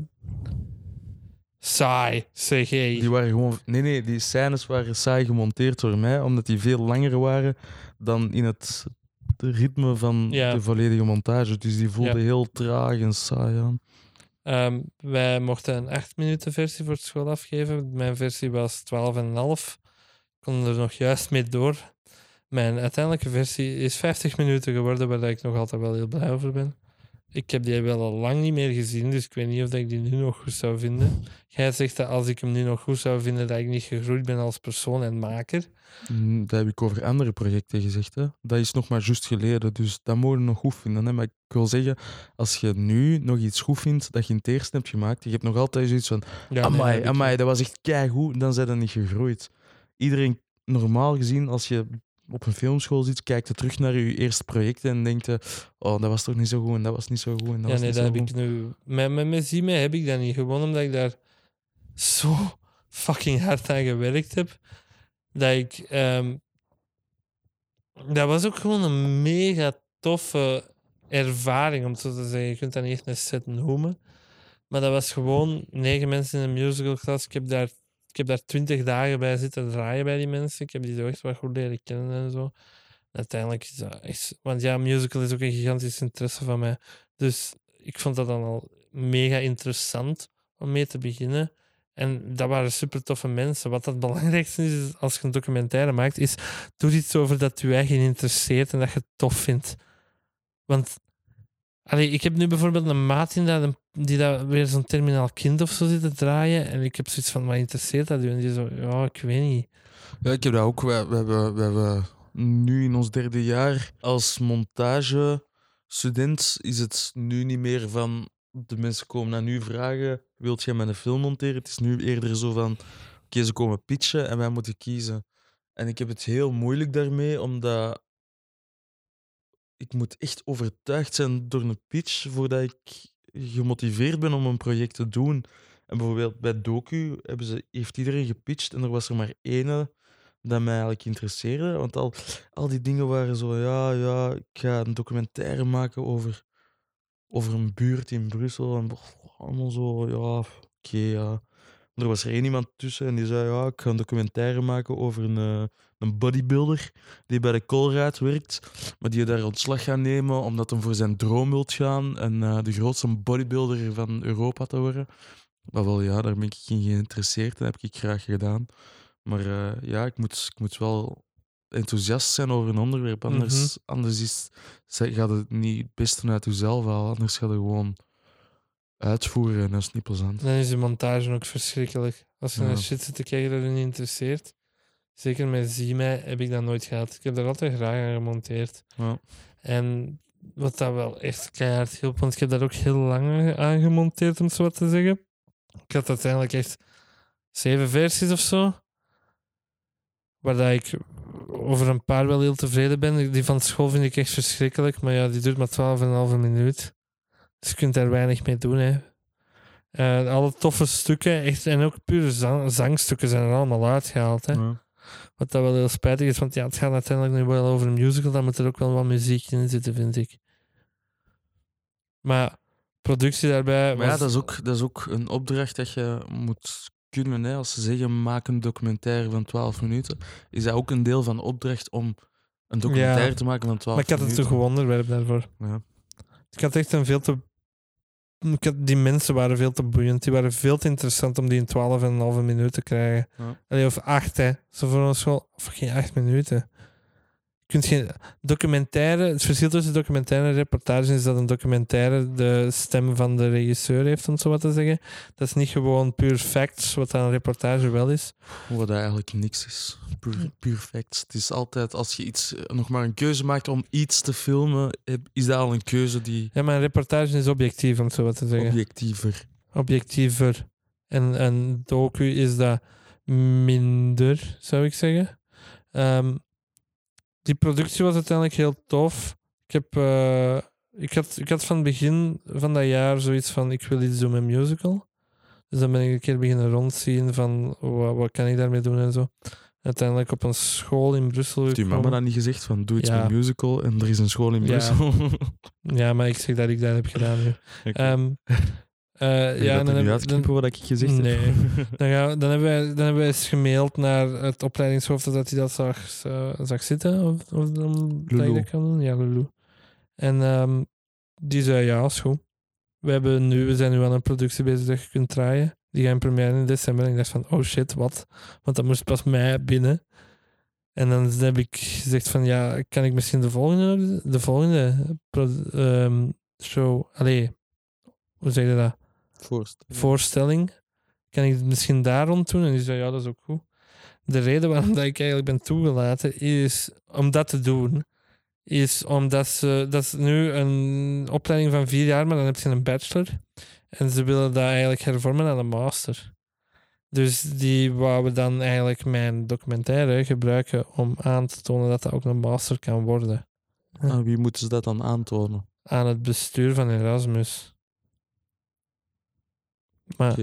saai, jij. die waren gewoon... Nee, nee, die scènes waren saai gemonteerd door mij, omdat die veel langer waren dan in het de ritme van Ja. de volledige montage. Dus die voelde Ja. heel traag en saai aan. Ehm, wij mochten een 8 minuten versie voor school afgeven. Mijn versie was 12,5. Ik kon er nog juist mee door. Mijn uiteindelijke versie is 50 minuten geworden, waar ik nog altijd wel heel blij over ben. Ik heb die wel al lang niet meer gezien, dus ik weet niet of ik die nu nog goed zou vinden. Jij zegt dat als ik hem nu nog goed zou vinden, dat ik niet gegroeid ben als persoon en maker. Mm, Dat heb ik over andere projecten gezegd. Hè. Dat is nog maar juist geleden, dus dat mogen we nog goed vinden. Hè. Maar ik wil zeggen, als je nu nog iets goed vindt dat je in het eerste hebt gemaakt, je hebt nog altijd zoiets van Ja, nee, amai, dat was echt keigoed, dan zijn dat niet gegroeid. Iedereen, normaal gezien, als je op een filmschool zit, kijkt je terug naar je eerste projecten en denkt je, oh, dat was toch niet zo goed en dat was niet zo goed en dat ja, was nee, dat heb goed. ik nu. Met, met, met Zime heb ik dat niet. Gewoon omdat ik daar zo fucking hard aan gewerkt heb. Dat ik. ehm, dat was ook gewoon een mega toffe ervaring, om het zo te zeggen. Je kunt dat niet echt een set noemen. Maar dat was gewoon negen mensen in een musicalklas. Ik heb daar. Ik heb daar twintig dagen bij zitten draaien bij die mensen. Ik heb die zo echt goed leren kennen en zo. Uiteindelijk is dat. Want ja, musical is ook een gigantisch interesse van mij. Dus ik vond dat dan al mega interessant om mee te beginnen. En dat waren super toffe mensen. Wat het belangrijkste is, is als je een documentaire maakt, is doe iets over dat je eigen interesseert en dat je het tof vindt. Want allee, ik heb nu bijvoorbeeld een maat in dat, die dat weer zo'n terminaal kind of zo zit te draaien. En ik heb zoiets van, wat interesseert dat u? En die zo, ja, ik weet niet. Ja, ik heb dat ook. We, we, hebben, we hebben nu in ons derde jaar als montagestudent is het nu niet meer van de mensen komen naar nu vragen, wilt jij met een film monteren? Het is nu eerder zo van, oké, ze komen pitchen en wij moeten kiezen. En ik heb het heel moeilijk daarmee, omdat ik moet echt overtuigd zijn door een pitch voordat ik gemotiveerd ben om een project te doen. En bijvoorbeeld bij Doku hebben ze, heeft iedereen gepitcht en er was er maar ene dat mij eigenlijk interesseerde. Want al, al die dingen waren zo, ja, ja, ik ga een documentaire maken over, over een buurt in Brussel. En allemaal zo, ja, oké, ja. Er was er één iemand tussen en die zei, ja, ik ga een documentaire maken over een, eh, een bodybuilder die bij de Colruyt werkt, maar die daar ontslag gaat nemen omdat hij voor zijn droom wilt gaan en eh, de grootste bodybuilder van Europa te worden. Maar wel, ja, daar ben ik in geïnteresseerd en heb ik graag gedaan. Maar eh, ja, ik moet, ik moet wel enthousiast zijn over een onderwerp. Anders, anders is, gaat het niet het beste uit jezelf halen. Anders gaat het gewoon uitvoeren en dat is niet plezant. Dan is de montage ook verschrikkelijk. Als je Ja. naar shit zit te kijken dat je niet interesseert. Zeker met Zie mij heb ik dat nooit gehad. Ik heb daar altijd graag aan gemonteerd. Ja. En wat dat wel echt keihard hielp, want ik heb daar ook heel lang aan gemonteerd, om het zo wat te zeggen. Ik had uiteindelijk echt zeven versies of zo. Waar dat ik over een paar wel heel tevreden ben. Die van school vind ik echt verschrikkelijk, maar ja, die duurt maar 12,5 minuut. Dus je kunt daar weinig mee doen, hè. Eh, alle toffe stukken, echt, en ook pure zang- zangstukken zijn er allemaal uitgehaald. Hè. Ja. Wat dat wel heel spijtig is, want ja, het gaat uiteindelijk nu wel over een musical, dan moet er ook wel wat muziek in zitten, vind ik. Maar productie daarbij. Maar ja, was- dat is, ook, dat is ook een opdracht dat je moet kunnen. Hè. Als ze zeggen, maak een documentaire van 12 minuten, is dat ook een deel van de opdracht om een documentaire Ja. te maken van 12 Maar ik had het minuten. toch onderwerp daarvoor. Ja. Ik had echt een veel te. Ik had, die mensen waren veel te boeiend. Die waren veel te interessant om die in 12,5 minuten te krijgen. Ja. Allee, of 8, hè. Zo voor ons school. Of geen 8 minuten. Kunt geen documentaire. Het verschil tussen documentaire en reportage is dat een documentaire de stem van de regisseur heeft, om het zo wat te zeggen. Dat is niet gewoon puur facts, wat dan een reportage wel is. Wat eigenlijk niks is. Puur, puur facts. Het is altijd, als je iets, nog maar een keuze maakt om iets te filmen, is dat al een keuze die Ja, maar een reportage is objectief, om het zo wat te zeggen. objectiever. objectiever. En een docu is dat minder, zou ik zeggen. Ehm, die productie was uiteindelijk heel tof. Ik, heb, eh, ik, had, ik had van het begin van dat jaar zoiets van: ik wil iets doen met musical. Dus dan ben ik een keer beginnen rondzien van wat, wat kan ik daarmee doen en zo. Uiteindelijk op een school in Brussel. Heeft uw mama dan niet gezegd van doe iets Ja. met musical en er is een school in. Brussel? Ja, maar ik zeg dat ik dat heb gedaan nu. je ja, dan nu heb- wat ik gezegd Nee. heb? Dan, gaan dan, hebben wij, dan hebben wij eens gemaild naar het opleidingshoofd dat hij dat zag, eh, zag zitten. Of, of dan Lulu. dat kan doen. Ja, Lulu. En ehm, die zei ja, is goed. We, hebben nu, we zijn nu aan een productie bezig dat je kunt draaien. Die gaan première in december. En ik dacht van, oh shit, wat? Want dat moest pas mei binnen. En dan heb ik gezegd van, ja, kan ik misschien de volgende, de volgende ehm, show... Allee, hoe zeg je dat? Voorst. voorstelling. Kan ik het misschien daar rond doen? En die zei, ja, dat is ook goed. De reden waarom dat ik eigenlijk ben toegelaten is om dat te doen. Is omdat ze, dat is nu een opleiding van vier jaar, maar dan heb je een bachelor. En ze willen dat eigenlijk hervormen naar een master. Dus die wouden dan eigenlijk mijn documentaire gebruiken om aan te tonen dat dat ook een master kan worden. Aan wie moeten ze dat dan aantonen? Aan het bestuur van Erasmus. Maar.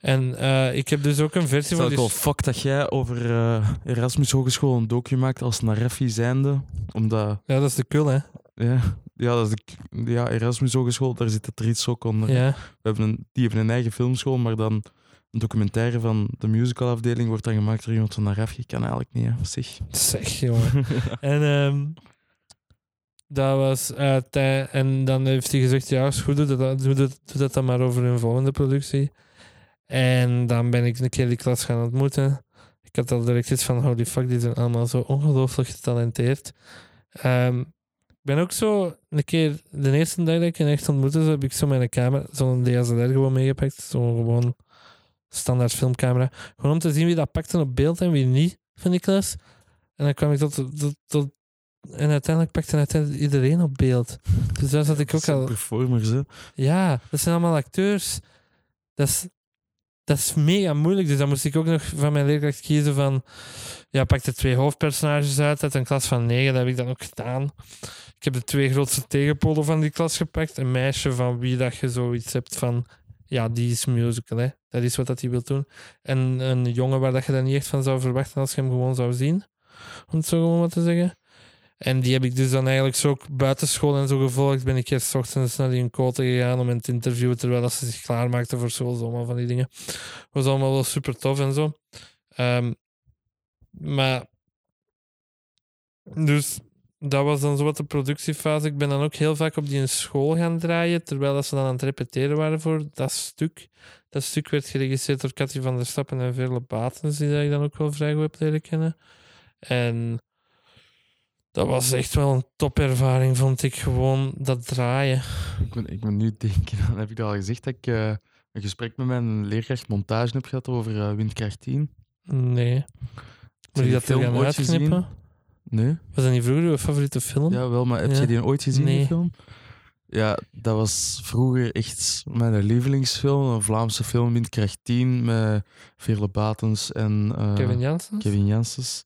En eh, ik heb dus ook een Het versie is van ook die wel fuck dat jij over eh, Erasmus Hogeschool een docu maakt als Nareffi zijnde. Omdat, Ja, dat is de kul, hè? ja, ja, dat is de, ja, Erasmus Hogeschool, daar zit het iets ook onder. Ja. We hebben een, die hebben een eigen filmschool, maar dan een documentaire van de musicalafdeling wordt dan gemaakt door iemand van Nareffi. Kan eigenlijk niet, hè. Zeg. Zeg, jongen. en ehm, dat was... eh, tij- en dan heeft hij gezegd, ja, goed, doe dat, doe, dat, dan maar over hun volgende productie. En dan ben ik een keer die klas gaan ontmoeten. Ik had al direct iets van, holy fuck, die zijn allemaal zo ongelooflijk getalenteerd. Ehm, ik ben ook zo een keer, de eerste dag dat ik hen echt ontmoette, heb ik zo mijn camera, zo'n DSLR gewoon meegepakt. Zo'n gewoon standaard filmcamera. Gewoon om te zien wie dat pakte op beeld en wie niet van die klas. En dan kwam ik tot, tot en uiteindelijk pakte uiteindelijk iedereen op beeld. Dus daar zat ik ook al. performers, hè. Ja, dat zijn allemaal acteurs. Dat is, dat is mega moeilijk. Dus dan moest ik ook nog van mijn leerkracht kiezen van... Ja, pak de twee hoofdpersonages uit uit een klas van negen. Dat heb ik dan ook gedaan. Ik heb de twee grootste tegenpolen van die klas gepakt. Een meisje van wie dat je zoiets hebt van... Ja, die is musical, hè. Dat is wat dat hij wil doen. En een jongen waar dat je dat niet echt van zou verwachten als je hem gewoon zou zien. Om het zo gewoon wat te zeggen. En die heb ik dus dan eigenlijk zo ook buitenschool en zo gevolgd. Ben ik eerst ochtends naar die kote gegaan om hen te interviewen terwijl ze zich klaarmaakten voor school. Zo allemaal van die dingen. Was allemaal wel super tof en zo. Ehm, maar... Dus dat was dan zo wat de productiefase. Ik ben dan ook heel vaak op die school gaan draaien, terwijl dat ze dan aan het repeteren waren voor dat stuk. Dat stuk werd geregisseerd door Cathy van der Stappen en Verle Batens, die ik dan ook wel vrij goed heb leren kennen. En dat was echt wel een topervaring, vond ik. Gewoon dat draaien. Ik ben, ik ben nu denken, dan heb ik al gezegd dat ik eh, een gesprek met mijn leerkracht montage heb gehad over eh, Windkracht 10. Nee. Moet je dat film gaan uitknippen? Nee? Was dat niet vroeger uw favoriete film? Ja, wel, maar heb Ja. je die ooit gezien, die film? Ja, dat was vroeger echt mijn lievelingsfilm. Een Vlaamse film, Windkracht 10, met Veerle Batens en eh, Kevin Jansen? Kevin Janssens.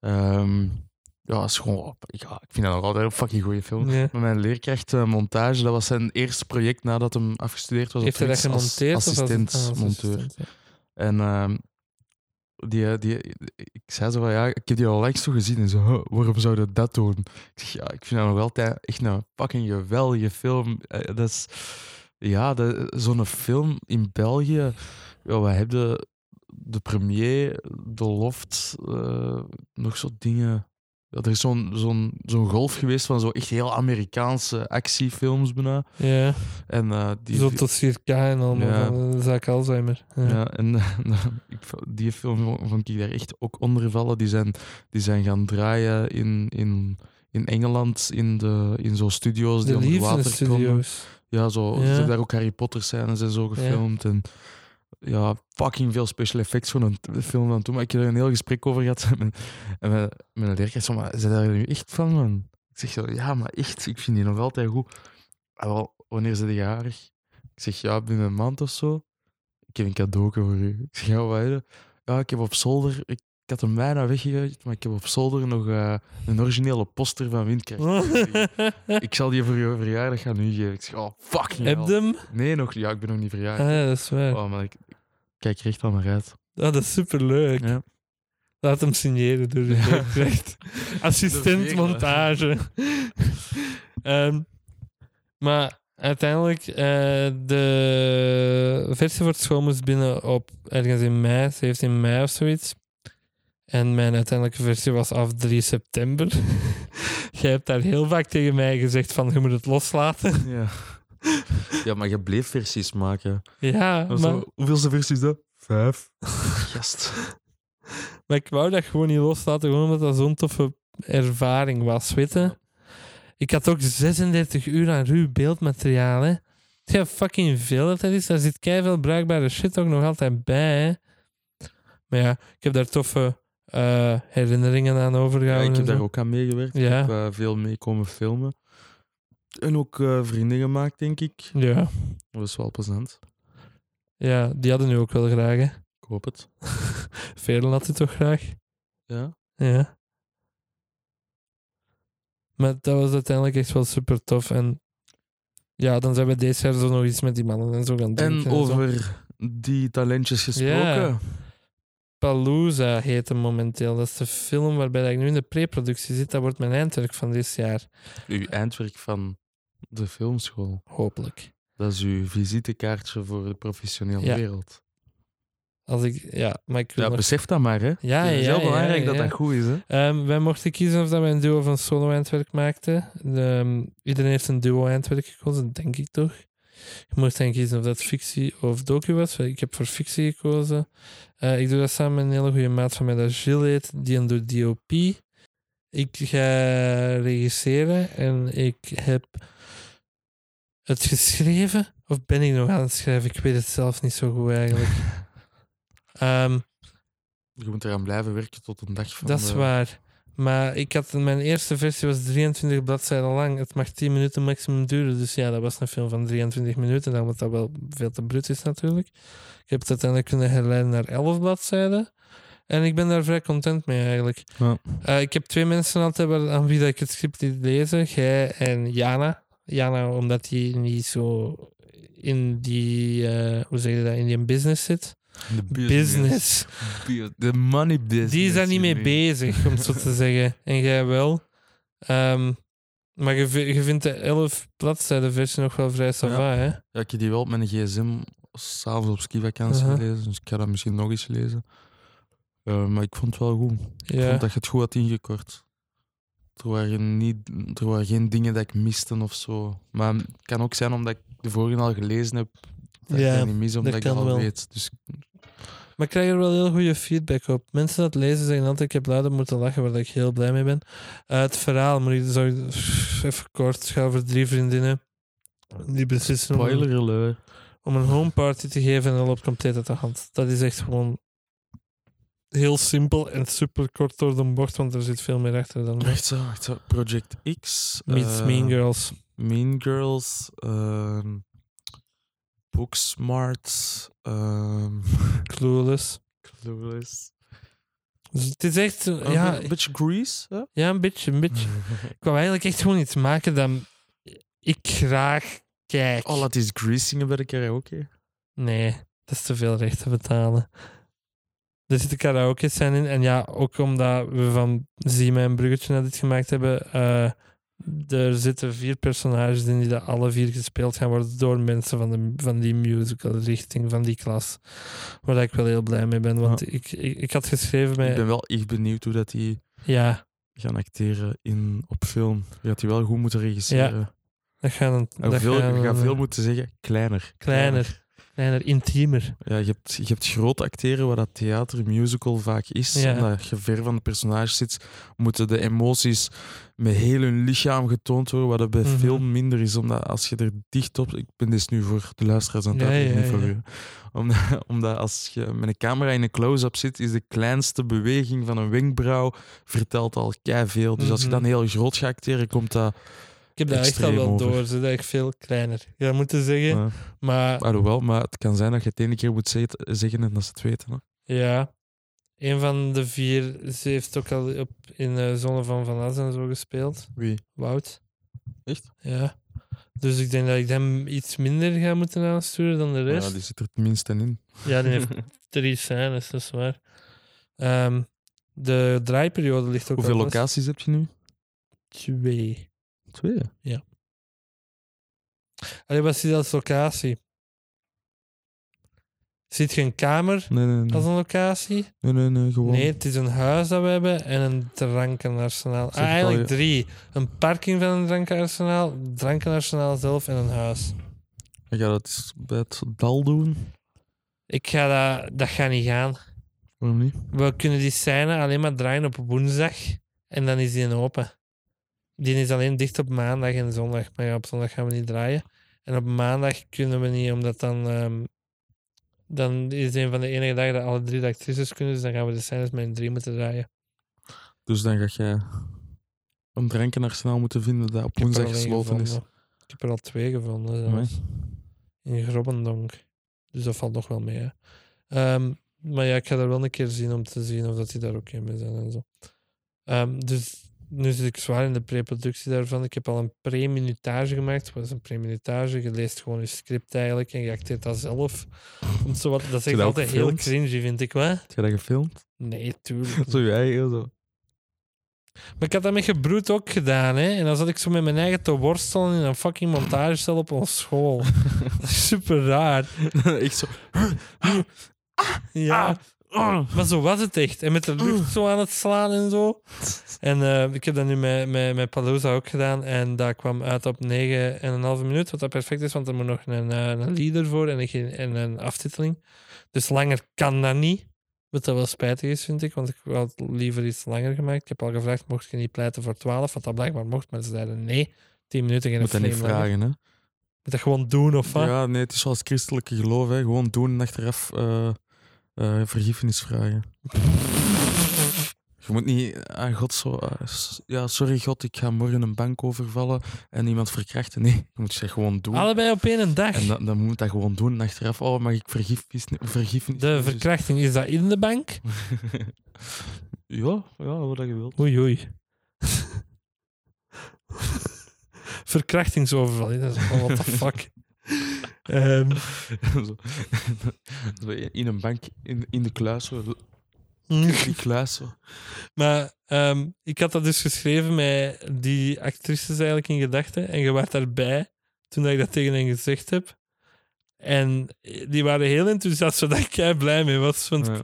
Ehm, ja, is gewoon, ja, ik vind dat nog altijd een fucking goede film. Ja. Mijn leerkracht eh, montage, dat was zijn eerste project nadat hij afgestudeerd was. Heeft hij dat als gemonteerd? of ah, als monteur. assistent, ja. En ehm, die, die, ik zei zo van ja, ik heb die al langs zo gezien. En zo, "Huh, waarom zou je dat doen? Ik zeg ja, ik vind dat nog altijd echt een fucking geweldige film. Eh, dat is, ja, dat- zo'n film in België. Ja, we hebben de premier, de loft, eh, nog zo dingen. Ja, er is zo'n zo'n zo'n golf geweest van zo echt heel Amerikaanse actiefilms bijna. Ja, En eh, die, zo tot 4K en Ja. van de zaak Alzheimer. Ja. Ja, en ik, vo- die film vo- vond ik daar echt ook onder vallen. Die zijn, die zijn gaan draaien in, in, in Engeland, in, de, in zo'n studio's die De onder water studios. Ja, zo, Ja. ze hebben daar ook Harry Potter scènes en zo gefilmd. En ja, fucking veel special effects voor een film van toen. Maar ik heb er een heel gesprek over gehad. mijn- En mijn, mijn leerkracht zei, maar zijn daar nu echt van, man? Ik zeg zo, ja, maar echt, ik vind die nog altijd goed. "Ah, wel, wanneer zijn die jarig? Ik zeg, ja, binnen een maand of zo. Ik heb een cadeau voor u. Ik zeg, ja, wat? Ja, ik heb op zolder... Ik, ik had hem bijna weggegooid, maar ik heb op zolder nog eh, een originele poster van Windkracht. ik zal die voor je verjaardag gaan nu geven. Ik zeg, oh, fucking Heb hem? Nee, nog niet. Ja, ik ben nog niet Ah, verjaard. ja, dat is waar. Oh, maar ik kijk er echt al naar uit. Dat is superleuk. Ja. Laat hem signeren door de Ja. Assistent montage. Ehm, maar uiteindelijk, eh, de versie voor het school moest binnen op ergens in mei, 17 mei of zoiets. En mijn uiteindelijke versie was af 3 september. Jij hebt daar heel vaak tegen mij gezegd van, je moet het loslaten. Ja. ja, maar je bleef versies maken. Ja, Maar... Zo, hoeveelste versie is dat? Vijf. Gast. maar ik wou dat gewoon niet loslaten, gewoon omdat dat zo'n toffe ervaring was, weet je. Ik had ook 36 uur aan ruw beeldmateriaal, hè. Ja, fucking veel dat dat is. Daar zit veel bruikbare shit ook nog altijd bij, hè. Maar ja, ik heb daar toffe eh, herinneringen aan Ja, overgehouden. ik heb daar ook aan meegewerkt. Ja. Ik heb eh, veel mee komen filmen. En ook eh, vrienden gemaakt, denk ik. Ja. Dat was wel plezant. ja, die hadden nu ook wel graag, hè. Ik hoop het. Velen had het toch graag. Ja. Ja. Maar dat was uiteindelijk echt wel super tof. En ja, dan zijn we deze jaar zo nog iets met die mannen en zo gaan doen. En over die talentjes gesproken. Ja. Palooza heet hem momenteel. Dat is de film waarbij ik nu in de pre-productie zit. Dat wordt mijn eindwerk van dit jaar. Uw eindwerk van de filmschool. Hopelijk. Dat is uw visitekaartje voor de professionele Ja. wereld. Als ik, ja, maar ik Ja, nog... besef dat maar, hè. Ja, het is heel ja, belangrijk ja, dat ja. dat goed is, hè. Ehm, wij mochten kiezen of dat wij een duo een solo-eindwerk maakten. Ehm, iedereen heeft een duo-eindwerk gekozen, denk ik toch? Je moest dan kiezen of dat fictie of docu was. Ik heb voor fictie gekozen. Eh, ik doe dat samen met een hele goede maat van mij, dat Gilles heet. Die een doet DOP. Ik ga regisseren en ik heb het geschreven. Of ben ik nog aan het schrijven? Ik weet het zelf niet zo goed eigenlijk. Ehm, Je moet eraan blijven werken tot een dag van dat is de- waar. Maar ik had, mijn eerste versie was 23 bladzijden lang. Het mag 10 minuten maximum duren. Dus ja, dat was een film van 23 minuten. Dan wat dat wel veel te brut is natuurlijk. Ik heb het uiteindelijk kunnen herleiden naar 11 bladzijden. En ik ben daar vrij content mee eigenlijk. Ja. Eh, ik heb twee mensen altijd aan wie dat ik het script liet lezen. Jij en Jana. Jana, omdat die niet zo in die, eh, hoe zeg je dat, in die business zit. De Business. Bu- De money business. Die is daar niet mee bezig, om het zo te zeggen. En jij wel. Ehm, maar je, je vindt de 11 bladzijden versie nog wel vrij sava, hè? Ja, ik heb die wel op mijn gsm s'avonds op skivakantie Aha. gelezen, dus ik ga dat misschien nog eens lezen. Eh, maar ik vond het wel goed. Ik Ja. vond dat je het goed had ingekort. Er waren, niet, er waren geen dingen dat ik miste of zo. Maar het kan ook zijn omdat ik de vorige al gelezen heb. Dat Ja, ik dat niet mis, omdat ik dat kan al wel. weet. Dus Maar ik krijg er wel heel goede feedback op. Mensen dat lezen zeggen altijd, ik heb luider moeten lachen, waar ik heel blij mee ben. Eh, het verhaal, moet ik zo even kort, het gaat over drie vriendinnen. Die beslissen om, om een homeparty te geven en dat loopt compleet uit de hand. Dat is echt gewoon heel simpel en super kort door de bocht, want er zit veel meer achter dan dat. Wacht zo, wacht zo. Project X. Meets eh, Mean Girls. Mean Girls. ehm Booksmart. ehm Clueless. Clueless. Dus het is echt, eh, Een ja, be- beetje Grease. Hè? ja, een beetje, een beetje. Ik wou eigenlijk echt gewoon iets maken dat ik graag kijk. Oh, laat eens Grease zingen bij de karaoke. Nee, dat is te veel rechten betalen. Er zitten karaoke zijn in. En ja, ook omdat we van Zie mij een bruggetje naar dit gemaakt hebben. eh, er zitten vier personages in die dat alle vier gespeeld gaan worden door mensen van, de, van die musical richting, van die klas. Waar ik wel heel blij mee ben. Want ik, ik, ik had geschreven Ik met... ben wel echt benieuwd hoe dat die Ja, gaan acteren in, op film. Je gaat die wel goed moeten regisseren. Dat gaat een, En dat veel, gaat een, gaat eh, veel moeten zeggen, kleiner. kleiner, kleiner, intiemer. Ja, je hebt, je hebt groot acteren, wat dat theater, musical vaak is. Ja. Omdat je ver van de personages zit, moeten de emoties met heel hun lichaam getoond worden, wat dat bij Mhm. film minder is. Omdat als je er dicht op... Ik ben dit nu voor de luisteraars aan het Ja, niet voor u. Omdat, omdat als je met een camera in een close-up zit, is de kleinste beweging van een wenkbrauw vertelt al veel. Dus als je Mhm. dan heel groot gaat acteren, komt dat... Ik heb dat echt al wel door. Ze dat ik veel kleiner. Ja, moeten zeggen. eh, Maar alhoewel, maar het kan zijn dat je het ene keer moet zeggen en dat ze het weten. Hè. ja, een van de vier, ze heeft ook al op, in de Zonne van Van As en zo gespeeld. Wie? Wout. Echt? Ja. Dus ik denk dat ik hem iets minder ga moeten aansturen dan de rest. Ja, die zit er tenminste in. Ja, die heeft drie scènes, dat is waar. Ehm, de draaiperiode ligt ook Hoeveel locaties heb je nu? Twee. Twee. Allee, wat die als locatie? Ziet je een kamer Nee, nee, nee. als een locatie? Nee, nee, nee, gewoon. Nee, het is een huis dat we hebben en een drankenarsenaal. Ah, al, eigenlijk ja. drie. Een parking van een drankenarsenaal, drankenarsenaal zelf en een huis. Ik ga dat bij het dal doen. Ik ga dat, dat gaat niet gaan. Waarom niet? We kunnen die scène alleen maar draaien op woensdag en dan is die open. Die is alleen dicht op maandag en zondag, maar ja, op zondag gaan we niet draaien. En op maandag kunnen we niet, omdat dan, ehm, dan is het een van de enige dagen dat alle drie de actrices kunnen, dus dan gaan we de scènes met een drie moeten draaien. Dus dan ga jij een drankenarsenaal moeten vinden dat op woensdag gesloten is. Ik heb er al twee gevonden. Zelfs. In Grobbendonk. Dus dat valt nog wel mee. Hè. Ehm, maar ja, ik ga er wel een keer zien om te zien of dat die daar ook in mee zijn en zo. Ehm, dus nu zit ik zwaar in de pre-productie daarvan. Ik heb al een pre-minutage gemaakt. Wat is een pre-minutage? Je leest gewoon je script eigenlijk en je acteert dat zelf. Zo wat, dat is echt altijd heel cringy, vind ik. Wat? Heb je dat gefilmd? Nee, tuurlijk. Zo je eigen zo. Maar ik had dat met gebroed ook gedaan, hè. En dan zat ik zo met mijn eigen te worstelen in een fucking montagecel op ons school. dat is super raar. Echt zo. Ja. Maar zo was het echt. En met de lucht zo aan het slaan en zo. En eh, ik heb dat nu met, met, met Palooza ook gedaan. En dat kwam uit op 9,5 minuut. Wat dat perfect is, want er moet nog een, eh, een leader voor en een, en een aftiteling. Dus langer kan dat niet. Wat dat wel spijtig is, vind ik. Want ik had liever iets langer gemaakt. Ik heb al gevraagd, mocht je niet pleiten voor 12? Wat dat blijkbaar mocht. Maar ze zeiden nee. 10 minuten, geen Moet dat niet langer. vragen, hè? Moet dat gewoon doen, of wat? Ja, nee, het is zoals christelijke geloof, hè. Gewoon doen en achteraf eh, eh, vergiffenis vragen. Je moet niet aan God zo... eh, ja, sorry God, ik ga morgen een bank overvallen en iemand verkrachten. Nee, je moet het gewoon doen. Allebei op één dag. En dan, dan moet dat gewoon doen. En achteraf, oh, mag ik vergiffenis... vergiffenis De verkrachting, is dat in de bank? ja, ja, wat je wilt. Oei, oei. Verkrachtingsoverval, dat is gewoon what the fuck. Zo in een bank, in, in de kluis, zo. zo, Die kluis, zo. maar ehm, ik had dat dus geschreven met die actrices eigenlijk in gedachten. En je was daarbij toen ik dat tegen hen gezegd heb. En die waren heel enthousiast, zodat ik kei blij mee was. Want Ja.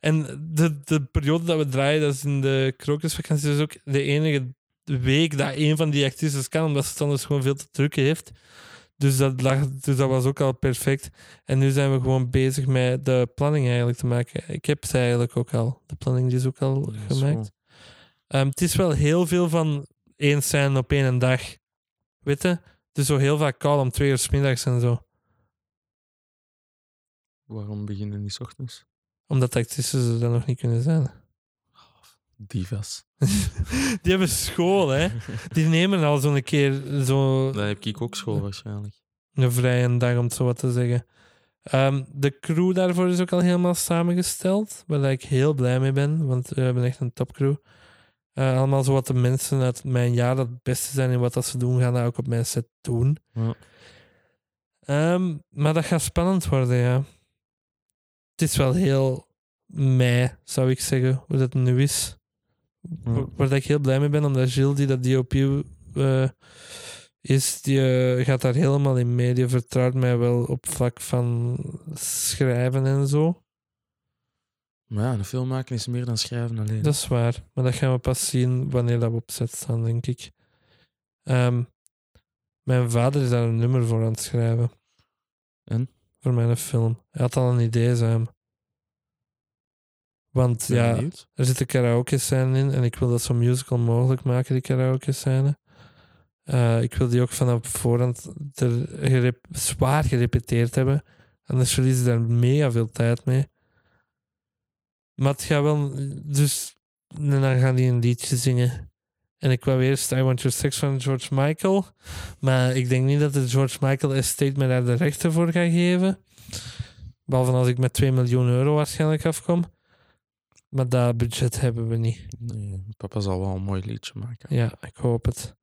En de, de periode dat we draaien, dat is in de krokusvakantie, dus ook de enige week dat een van die actrices kan, omdat ze het anders gewoon veel te druk heeft. Dus dat, lag, dus dat was ook al perfect. En nu zijn we gewoon bezig met de planning eigenlijk te maken. Ik heb ze eigenlijk ook al. De planning is ook al Ja, gemaakt. Ehm, het is wel heel veel van één scène op één dag. Weet je? Het is zo heel vaak call om twee uur 's middags en zo. Waarom beginnen die 's ochtends? Omdat de actrices er dan nog niet kunnen zijn. Divas. Die hebben school, hè. Die nemen al zo'n keer zo Daar heb ik ook school waarschijnlijk. een vrije dag, om het zo wat te zeggen. Ehm, de crew daarvoor is ook al helemaal samengesteld, waar ik heel blij mee ben, want we hebben echt een topcrew. Eh allemaal zo wat de mensen uit mijn jaar dat het beste zijn in wat dat ze doen, gaan dat ook op mijn set doen. Ja. Ehm, maar dat gaat spannend worden, ja. Het is wel heel mei, zou ik zeggen, hoe dat nu is. Waar waar dat ik heel blij mee ben, omdat Gilles, die dat DOP eh, is, die eh, gaat daar helemaal in mee. Die vertrouwt mij wel op vlak van schrijven en zo. Maar ja, een film maken is meer dan schrijven alleen. Dat is waar. Maar dat gaan we pas zien wanneer dat we op set staan, denk ik. Ehm, mijn vader is daar een nummer voor aan het schrijven. En? Voor mijn film. Hij had al een idee, Sam. Want Ben ja, benieuwd. er zitten karaoke scène in en ik wil dat zo musical mogelijk maken, die karaoke scène. Eh, ik wil die ook vanaf voorhand er gerep- zwaar gerepeteerd hebben. Anders verlies je daar mega veel tijd mee. Maar het gaat wel... Dus en dan gaan die een liedje zingen. En ik wou eerst I Want Your Sex van George Michael. Maar ik denk niet dat de George Michael estate me daar de rechten voor gaat geven. Behalve als ik met 2 miljoen euro waarschijnlijk afkom. Maar dat budget hebben we niet. Nee, papa zal wel een mooi liedje maken. Ja, ik hoop het.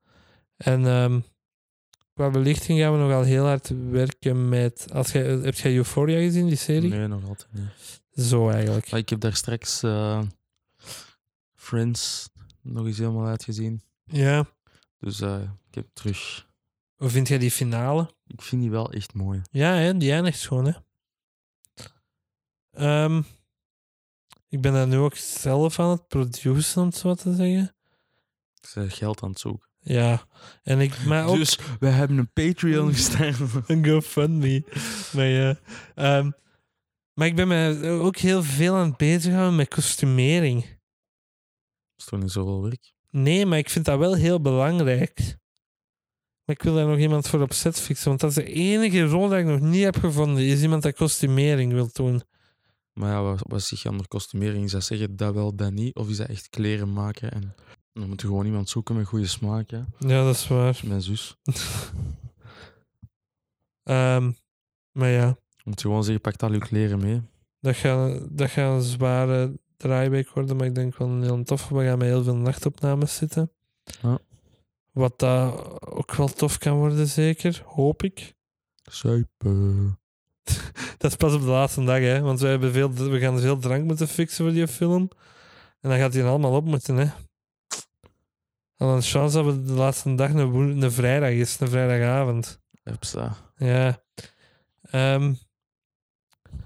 En ehm, qua belichting gaan we nogal heel hard werken met... Als jij, heb jij Euphoria gezien, die serie? Nee, nog altijd niet. Zo eigenlijk. Maar ik heb daar straks eh, Friends nog eens helemaal uitgezien. Ja. Dus eh, ik heb terug... Hoe vind jij die finale? Ik vind die wel echt mooi. Ja, hè, die eindigt gewoon, hè. Ehm, ik ben daar nu ook zelf aan het produceren, om het zo te zeggen. Ik ben geld aan het zoeken. Ja, en ik... Maar ook Dus we hebben een Patreon gestart. een GoFundMe. Maar ja... ehm, maar ik ben me ook heel veel aan het bezighouden met kostumering. Dat is toch niet zoveel werk? Nee, maar ik vind dat wel heel belangrijk. Maar ik wil daar nog iemand voor op set fixen. Want dat is de enige rol die ik nog niet heb gevonden. Is iemand dat kostumering wil doen. Maar ja, wat, wat je onder kostumering? Is dat zeggen dat wel, dat niet? Of is dat echt kleren maken? En dan moet je gewoon iemand zoeken met goede smaak. Ja. Ja, dat is waar. Mijn zus. Ehm, maar ja, Je moet gewoon zeggen, pak al je kleren mee. dat gaat, dat gaat een zware draaiweek worden. Maar ik denk wel een heel tof. We gaan met heel veel nachtopnames zitten. Ja. Wat dat ook wel tof kan worden, zeker. Hoop ik. Suipen. Dat is pas op de laatste dag, hè. Want we, hebben veel, we gaan veel drank moeten fixen voor die film. En dan gaat die allemaal op moeten, hè. En dan chance dat we de laatste dag een, een vrijdag is, een vrijdagavond. Hupsa. Ja. Ehm,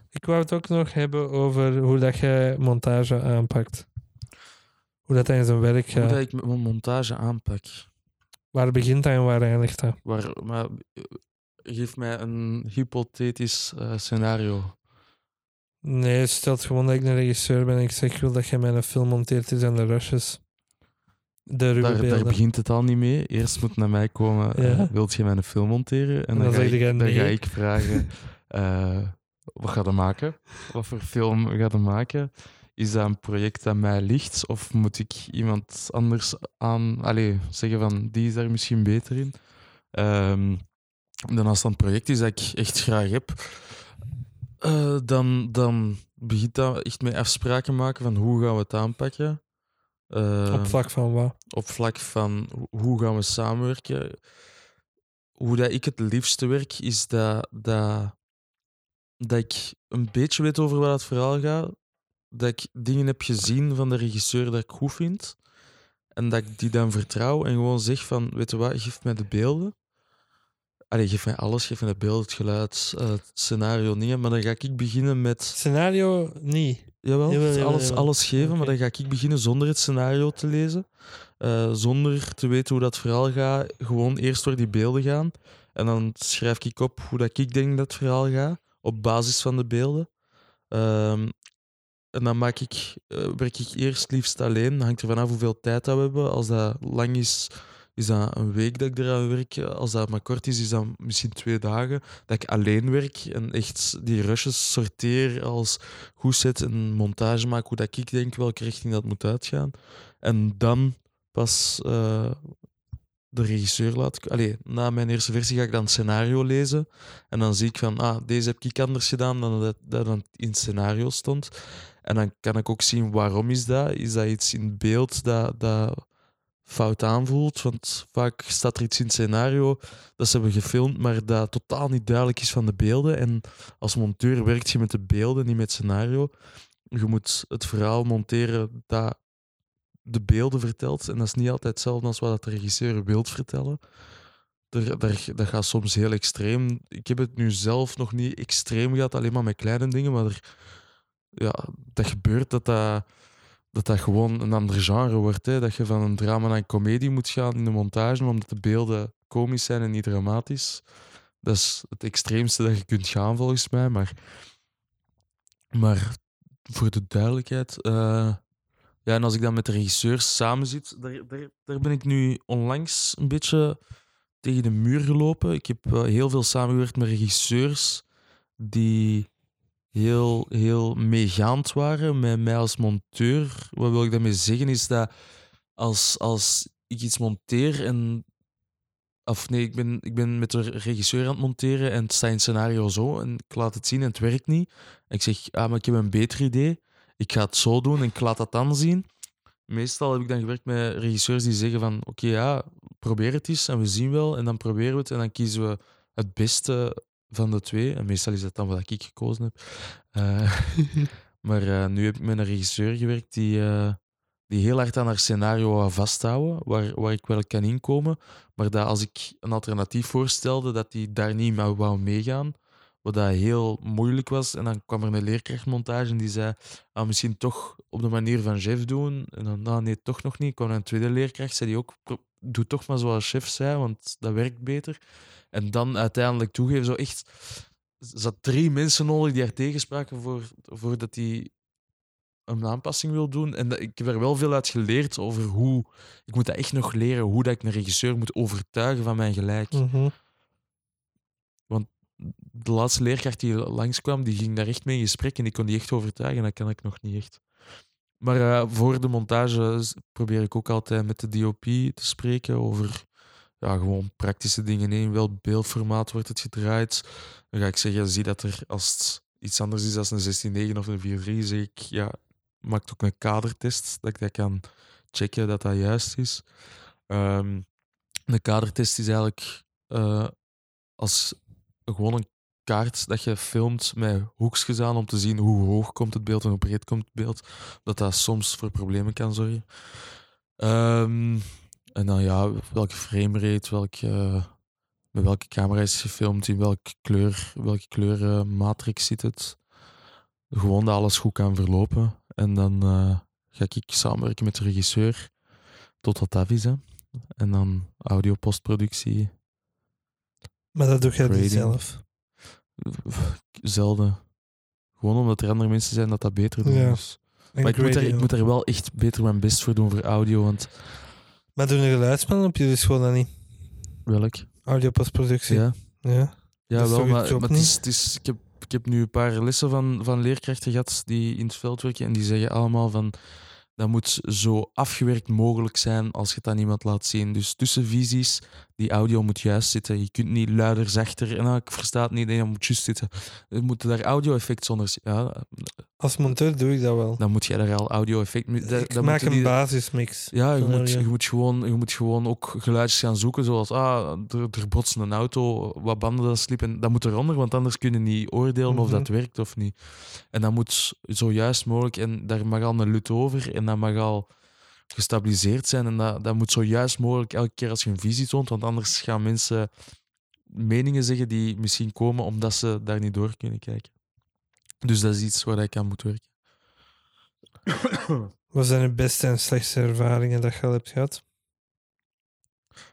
ik wou het ook nog hebben over hoe dat je montage aanpakt. Hoe dat in zijn werk Hoe dat gaat. ik mijn montage aanpak. Waar begint dat en waar eindigt dat? Waar, maar eh, geef mij een hypothetisch eh, scenario. Nee, stel gewoon dat ik een regisseur ben en ik zeg ik wil dat je mijn film monteert is aan de rushes. De Daar, begint het al niet mee. Eerst moet naar mij komen, eh, Ja. wilt je mijn film monteren? En, En dan, dan ga, ik, dan nee. ga ik vragen, eh, wat ga je maken? Wat voor film ga je maken? Is dat een project dat mij ligt? Of moet ik iemand anders aan allee, zeggen van, die is daar misschien beter in? Ehm, dan als dat een project is dat ik echt graag heb, eh, dan, dan begint dat echt met afspraken maken van hoe gaan we het aanpakken. Eh, Op vlak van wat? op vlak van ho- hoe gaan we samenwerken. Hoe dat ik het liefste werk, is dat, dat, dat ik een beetje weet over wat het verhaal gaat. Dat ik dingen heb gezien van de regisseur dat ik goed vind. En dat ik die dan vertrouw en gewoon zeg van, weet je wat, geef mij de beelden. Allee, geef mij alles, geef mij de beelden, het geluid, eh, het scenario, niet. Maar dan ga ik beginnen met... Scenario niet. Jawel, Jawel, jawel, alles, jawel. alles geven, maar dan ga ik beginnen zonder het scenario te lezen. eh, zonder te weten hoe dat verhaal gaat. Gewoon eerst door die beelden gaan. En dan schrijf ik op hoe dat ik denk dat het verhaal gaat. Op basis van de beelden. Ehm, en dan maak ik, eh, werk ik eerst liefst alleen. Hangt er vanaf hoeveel tijd dat we hebben. Als dat lang is, is dat een week dat ik eraan werk. Als dat maar kort is, is dat misschien twee dagen. Dat ik alleen werk en echt die rushes sorteer als goed zet en montage maak. Hoe dat ik denk welke richting dat moet uitgaan. En dan pas eh, de regisseur laat... Allee, na mijn eerste versie ga ik dan het scenario lezen. En dan zie ik van, ah, deze heb ik anders gedaan dan dat, dat in het scenario stond. En dan kan ik ook zien waarom is dat. Is dat iets in beeld dat, dat fout aanvoelt? Want vaak staat er iets in het scenario dat ze hebben gefilmd, maar dat totaal niet duidelijk is van de beelden. En als monteur werkt je met de beelden, niet met scenario. Je moet het verhaal monteren dat de beelden vertelt. En dat is niet altijd hetzelfde als wat de regisseur wil vertellen. Er, daar, dat gaat soms heel extreem. Ik heb het nu zelf nog niet extreem gehad, alleen maar met kleine dingen. Maar er, ja, dat gebeurt, dat dat, dat dat gewoon een ander genre wordt. Hè? Dat je van een drama naar een komedie moet gaan in de montage, omdat de beelden komisch zijn en niet dramatisch. Dat is het extreemste dat je kunt gaan, volgens mij. Maar, maar voor de duidelijkheid. eh, ja, en als ik dan met de regisseurs samen zit, daar, daar, daar ben ik nu onlangs een beetje tegen de muur gelopen. Ik heb eh, heel veel samengewerkt met regisseurs die heel, heel meegaand waren met mij als monteur. Wat wil ik daarmee zeggen is dat als, als ik iets monteer en. Of nee, ik ben, ik ben met de regisseur aan het monteren en het staat in het scenario zo en ik laat het zien en het werkt niet. Ik zeg, ah, maar ik heb een beter idee. Ik ga het zo doen en ik laat dat dan zien. Meestal heb ik dan gewerkt met regisseurs die zeggen van, oké, ja, probeer het eens en we zien wel. En dan proberen we het en dan kiezen we het beste van de twee. En meestal is dat dan wat ik gekozen heb. Eh, maar eh, nu heb ik met een regisseur gewerkt die, eh, die heel hard aan haar scenario wou vasthouden, waar, waar ik wel kan inkomen. Maar dat als ik een alternatief voorstelde, dat die daar niet mee wou meegaan. Wat dat heel moeilijk was. En dan kwam er een leerkrachtmontage en die zei, ah, misschien toch op de manier van chef doen. En dan, nou, nee, toch nog niet. kwam er een tweede leerkracht, zei die ook, "Pro- doe toch maar zoals chef zei, want dat werkt beter. En dan uiteindelijk toegeven, zo echt... Er zat drie mensen nodig die haar tegenspraken voor, voordat hij een aanpassing wil doen. En dat, ik heb er wel veel uit geleerd over hoe... Ik moet dat echt nog leren, hoe dat ik een regisseur moet overtuigen van mijn gelijk. Mhm. De laatste leerkracht die langskwam, die ging daar echt mee in gesprek en ik kon die echt overtuigen. Dat kan ik nog niet echt. Maar eh, voor de montage probeer ik ook altijd met de DOP te spreken over ja, gewoon praktische dingen. In welk beeldformaat wordt het gedraaid? Dan ga ik zeggen, zie dat er als het iets anders is dan een 16-9 of een 4-3, zeg ik, ja, maak ook een kadertest, dat ik dat kan checken dat dat juist is. Ehm een kadertest is eigenlijk eh, als gewoon een kaart dat je filmt met hoekjes aan om te zien hoe hoog komt het beeld en hoe breed komt het beeld. Dat dat soms voor problemen kan zorgen. Ehm, en dan ja, welke framerate, welke, met welke camera is gefilmd, in welke kleur, welke kleurenmatrix zit het. Gewoon dat alles goed kan verlopen. En dan eh, ga ik samenwerken met de regisseur tot dat is. Hè. En dan audio postproductie. Maar dat doe jij zelf. Zelden. Gewoon omdat er andere mensen zijn dat dat beter doen. Ja. Dus. Maar ik moet, er, ik moet er wel echt beter mijn best voor doen voor audio. Want Maar doen een geluidsman op jullie school dan niet? welk? Audio postproductie. Ja, ja. ja wel. Maar, maar het is, het is, ik, heb, ik heb nu een paar lessen van, van leerkrachten gehad die in het veld werken. En die zeggen allemaal van dat moet zo afgewerkt mogelijk zijn als je het aan iemand laat zien. Dus tussen visies, die audio moet juist zitten. Je kunt niet luider, zachter. En nou, ik versta het niet, nee, dat moet juist zitten. Er moet daar audio-effect zonder... zi- Ja, Als monteur doe ik dat wel. dan moet je daar al audio-effect... ik dan maak moeten een die- basismix. Ja, je moet, je, moet gewoon, je moet gewoon ook geluidjes gaan zoeken, zoals ah, er, er botst een auto, wat banden dat sliep. En dat moet eronder, want anders kun je niet oordelen of Mhm. dat werkt of niet. En dat moet zo juist mogelijk, en daar mag al een lut over, en dat mag al gestabiliseerd zijn. En dat, dat moet zo juist mogelijk elke keer als je een visie toont, want anders gaan mensen meningen zeggen die misschien komen omdat ze daar niet door kunnen kijken. Dus dat is iets waar ik aan moet werken. Wat zijn de beste en slechtste ervaringen dat je al hebt gehad?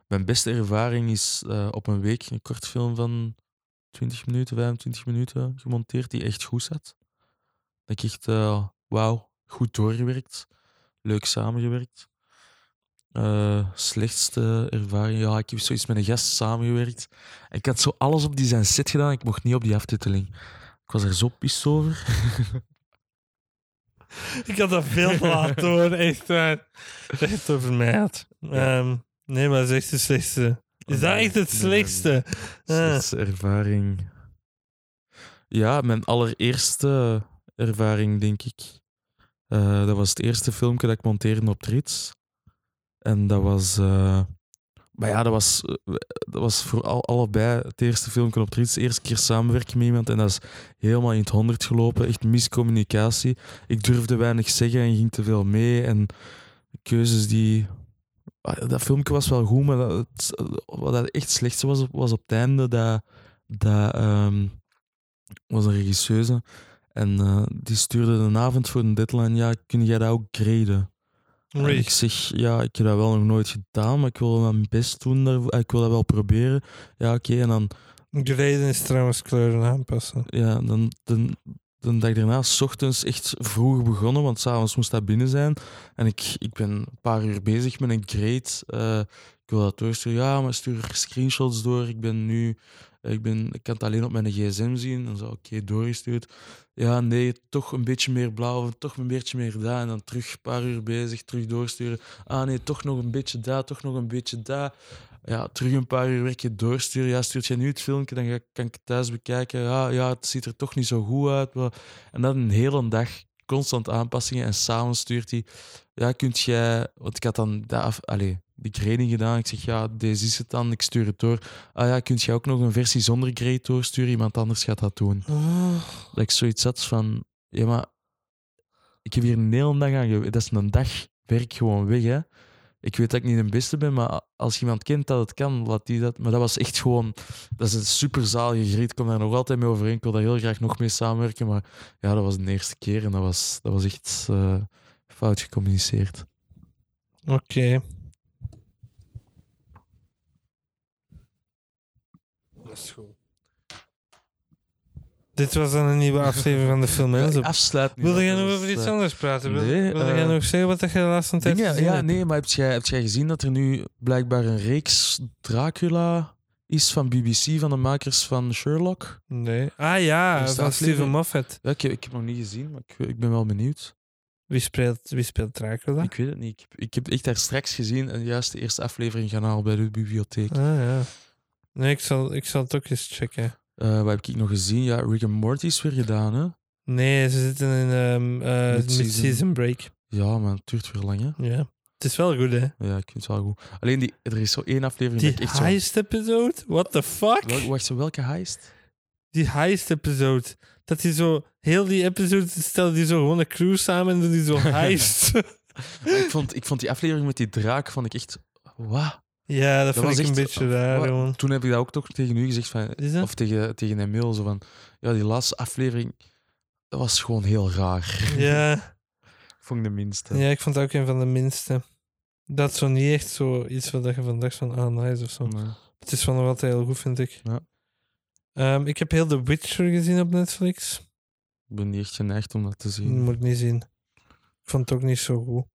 Mijn beste ervaring is eh, op een week een kortfilm van 20 minuten, 25 minuten gemonteerd die echt goed zat. Dat ik echt, eh, wauw, goed doorgewerkt, leuk samengewerkt. Eh, slechtste ervaring, ja, ik heb zoiets met een gast samengewerkt. Ik had zo alles op die zijn set gedaan, ik mocht niet op die aftiteling. Ik was er zo pist over. Ik had dat veel te laat door, echt waar. Zeg het over mij. Ehm, nee, maar dat is echt de slechtste. Is dat echt het slechtste? Ah. Slechtste ervaring. Ja, mijn allereerste ervaring, denk ik. Eh, dat was het eerste filmpje dat ik monteerde op Trits. En dat was. eh, maar ja, dat was, eh, dat was voor al, allebei het eerste filmpje op Trits. Eerste keer samenwerken met iemand. En dat is helemaal in het honderd gelopen. Echt miscommunicatie. Ik durfde weinig zeggen en ging te veel mee. En keuzes die. Ah, Dat filmpje was wel goed, maar dat, wat dat echt slechtste was, was op het einde dat, dat ehm, was een regisseuse. En eh, die stuurde een avond voor een deadline. Ja, kun jij dat ook graden? En ik zeg, ja, ik heb dat wel nog nooit gedaan, maar ik wil mijn best doen. daarvoor. Eh, Ik wil dat wel proberen. Ja, oké. En dan, Graden is trouwens kleuren aanpassen. ja, dan, dan, de dag daarna, s ochtends, echt vroeg begonnen, want s'avonds moest dat binnen zijn. En ik, ik ben een paar uur bezig met een grade. Eh, ik wil dat doorsturen. Ja, maar stuur screenshots door. Ik ben nu... Ik, ben, ik kan het alleen op mijn gsm zien. En zo, oké, doorgestuurd. Ja, nee, toch een beetje meer blauw, toch een beetje meer daar. En dan terug een paar uur bezig, terug doorsturen. Ah nee, toch nog een beetje daar, toch nog een beetje daar. Ja, terug een paar uur werken, doorsturen. Ja, stuurt jij nu het filmpje, dan kan ik het thuis bekijken. Ja, ja, het ziet er toch niet zo goed uit. En dan een hele dag constant aanpassingen. En s'avonds stuurt hij... Ja, kunt jij... Want ik had dan dat af, allee, die grading gedaan. Ik zeg, ja, deze is het dan. Ik stuur het door. Ah ja, kunt jij ook nog een versie zonder grade doorsturen? Iemand anders gaat dat doen. Oh. Dat ik zoiets had van... Ja, maar... Ik heb hier een hele dag aan gewerkt. Dat is een dag werk gewoon weg, hè. Ik weet dat ik niet de beste ben, maar als iemand kent dat het kan, laat die dat. Maar dat was echt gewoon... Dat is een super zalige griet. Ik kom daar nog altijd mee overeen. Ik wil daar heel graag nog mee samenwerken. Maar ja, dat was de eerste keer en dat was, dat was echt eh, fout gecommuniceerd. Oké. Dat is goed. Dit was dan een nieuwe aflevering van de film. Afsluit. Wilde jij nog over iets eh, anders praten? Wil, nee, wilde eh, jij nog zeggen wat je de laatste tijd dingen- ja, hebt? nee, maar heb jij, heb jij gezien dat er nu blijkbaar een reeks Dracula is van BBC, van de makers van Sherlock? Nee. Ah ja, van aflevering. Steven Moffat. Ja, ik, heb- ik heb nog niet gezien, maar ik, ik ben wel benieuwd. Wie speelt, wie speelt Dracula? Ik weet het niet. Ik, heb- ik heb echt daar straks gezien en juist de eerste aflevering gaan halen bij de bibliotheek. Ah ja. Nee, ik zal, ik zal het ook eens checken. Eh, wat heb ik nog gezien? Ja, Rick and Morty is weer gedaan, hè? Nee, ze zitten in eh Mid-season. break. Ja, maar het duurt weer lang, hè? Ja. Het is wel goed, hè? Ja, ik vind het wel goed. Alleen, die, er is zo één aflevering Die echt zo... heist episode? What the fuck? Wel- wacht, welke heist? Die heist episode. Dat hij zo, heel die episode stelde die zo gewoon een crew samen en die zo heist. Ik, vond, ik vond die aflevering met die draak vond ik echt... Wauw. Ja, dat, Dat vond ik een beetje raar, Wat-. Toen heb ik dat ook toch tegen u gezegd, van, of tegen, tegen Emil, zo van... Ja, die laatste aflevering, dat was gewoon heel raar. Ja, vond ik de minste. ja, ik vond het ook een van de minste. Dat is zo niet echt zo iets wat je van dacht van, ah, nice of zo. Nee. Het is wel nog altijd heel goed, vind ik. Ja. Ehm, ik heb heel The Witcher gezien op Netflix. Ik ben niet echt geneigd om dat te zien. Moet niet zien. Ik vond het ook niet zo goed.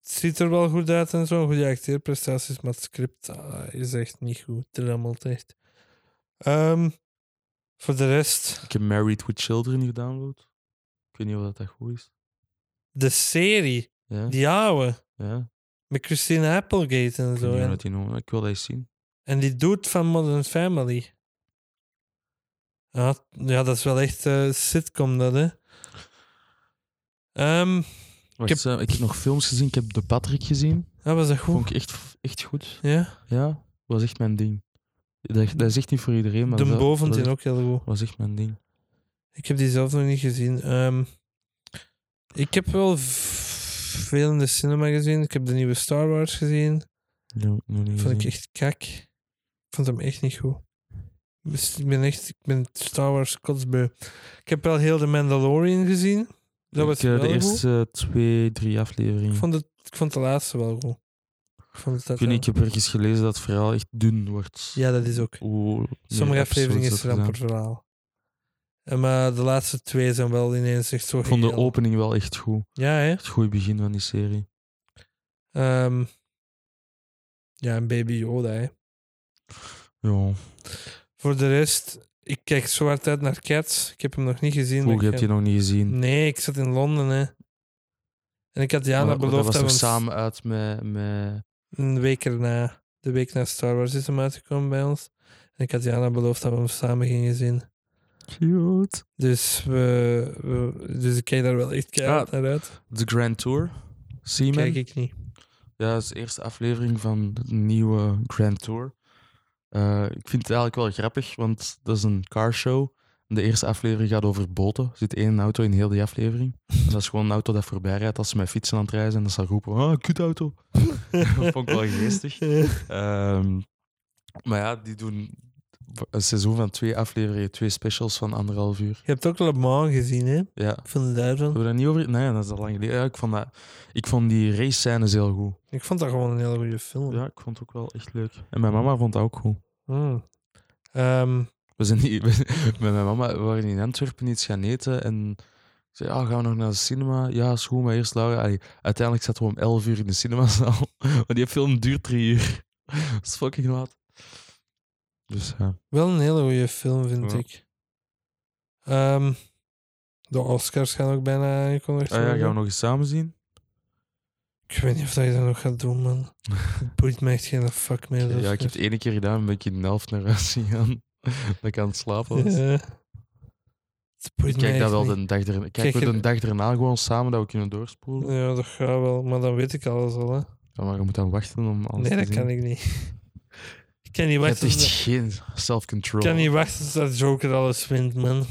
Het ziet er wel goed uit en zo, goede acteerprestaties, maar het script ah, is echt niet goed. Het echt. Ehm, voor de rest, Ik heb Married with Children gedownload. Ik weet niet of dat, dat goed is. de serie, Ja, die oude, ja. met Christina Applegate en Ik zo. En, dat die noemen. Ik wil dat eens zien. en die doet van Modern Family. Ja, ja dat is wel echt eh sitcom, dat hè. Ehm, Wacht, heb- ik, ik heb nog films gezien. Ik heb The Patrick gezien. ja, was dat goed? Vond ik echt, echt goed. Ja, Ja, was echt mijn ding. Dat, dat is echt niet voor iedereen, maar de boven die ook heel goed. was echt mijn ding. Ik heb die zelf nog niet gezien. Ehm, ik heb wel veel in de cinema gezien. Ik heb de nieuwe Star Wars gezien. Niet Vond ik echt kak. Ik vond hem echt niet goed. Dus ik ben echt, ik ben Star Wars kotsbeu. Ik heb wel heel de Mandalorian gezien. Dat was Ik, eh, de goed. eerste twee, drie afleveringen. Ik vond, het, ik vond de laatste wel goed. Ik vond het Ik, niet, heb ergens gelezen dat het verhaal echt dun wordt. Ja, dat is ook. Sommige afleveringen is dat er er amper zijn. verhaal. En maar de laatste twee zijn wel ineens echt zo Ik vond de heel- opening wel echt goed. Ja, hè? Het goede begin van die serie. Ehm, ja, en Baby Yoda, hè. Ja, Voor de rest, ik kijk zo hard uit naar Cats. Ik heb hem nog niet gezien. Maar heb je nog niet gezien. Nee, ik zat in Londen, hè. En ik had Jana Maar- beloofd dat dat, was we toch hem samen uit met... met... een week erna, de week na Star Wars is hem uitgekomen bij ons. En ik had Jana beloofd dat we hem samen gingen zien. Cute. Dus, we, we- dus ik kijk daar wel echt keihard Ah. naar uit. The Grand Tour. Seaman. Kijk ik niet. Ja, dat is de eerste aflevering van de nieuwe Grand Tour. Eh, ik vind het eigenlijk wel grappig, want dat is een carshow. De eerste aflevering gaat over boten. Er zit één auto in heel die aflevering. En dat is gewoon een auto dat voorbij rijdt als ze met fietsen aan het reizen. En dat ze dan roepen, ah, kutauto. dat vond ik wel geestig. Ehm, maar ja, die doen een seizoen van twee afleveringen, twee specials van anderhalf uur. Je hebt ook Le Mans gezien, hè? Ja. Van de daarvan. Hebben we dat niet over? Nee, dat is al lang geleden. Ja, ik, vond dat, ik vond die race scènes heel goed. Ik vond dat gewoon een hele goede film. Ja, ik vond het ook wel echt leuk. En mijn mama vond dat ook goed. Hmm. Ehm, We zijn niet, met mijn mama we waren in Antwerpen iets gaan eten en ik zei, ah, gaan we nog naar de cinema? Ja, is goed, maar eerst Laura. Allee, uiteindelijk zaten we om 11 uur in de cinemazaal. Maar die film duurt drie uur. Dat is fucking laat. Dus ja. wel een hele goede film, vind Ja. ik. Ehm, de Oscars gaan ook bijna aangekondigd Ah, ja, worden. gaan we nog eens samen zien? Ik weet niet of dat je dat nog gaat doen, man. Het boeit me echt geen fuck meer. Ja, ik heb het ene keer gedaan, ben ik in de helft naar huis gegaan. dat ik aan het slapen was. Ja. Het boeit Ik me kijk dat wel de dag, er, kijk we de dag erna gewoon samen dat we kunnen doorspoelen. Ja, dat gaat wel. Maar dan weet ik alles al, hè. Ja, maar je moet dan wachten om alles Nee, te dat zien. kan ik niet. Ik kan niet Je hebt echt geen self-control. Ik kan niet wachten tot Joker alles wint, man.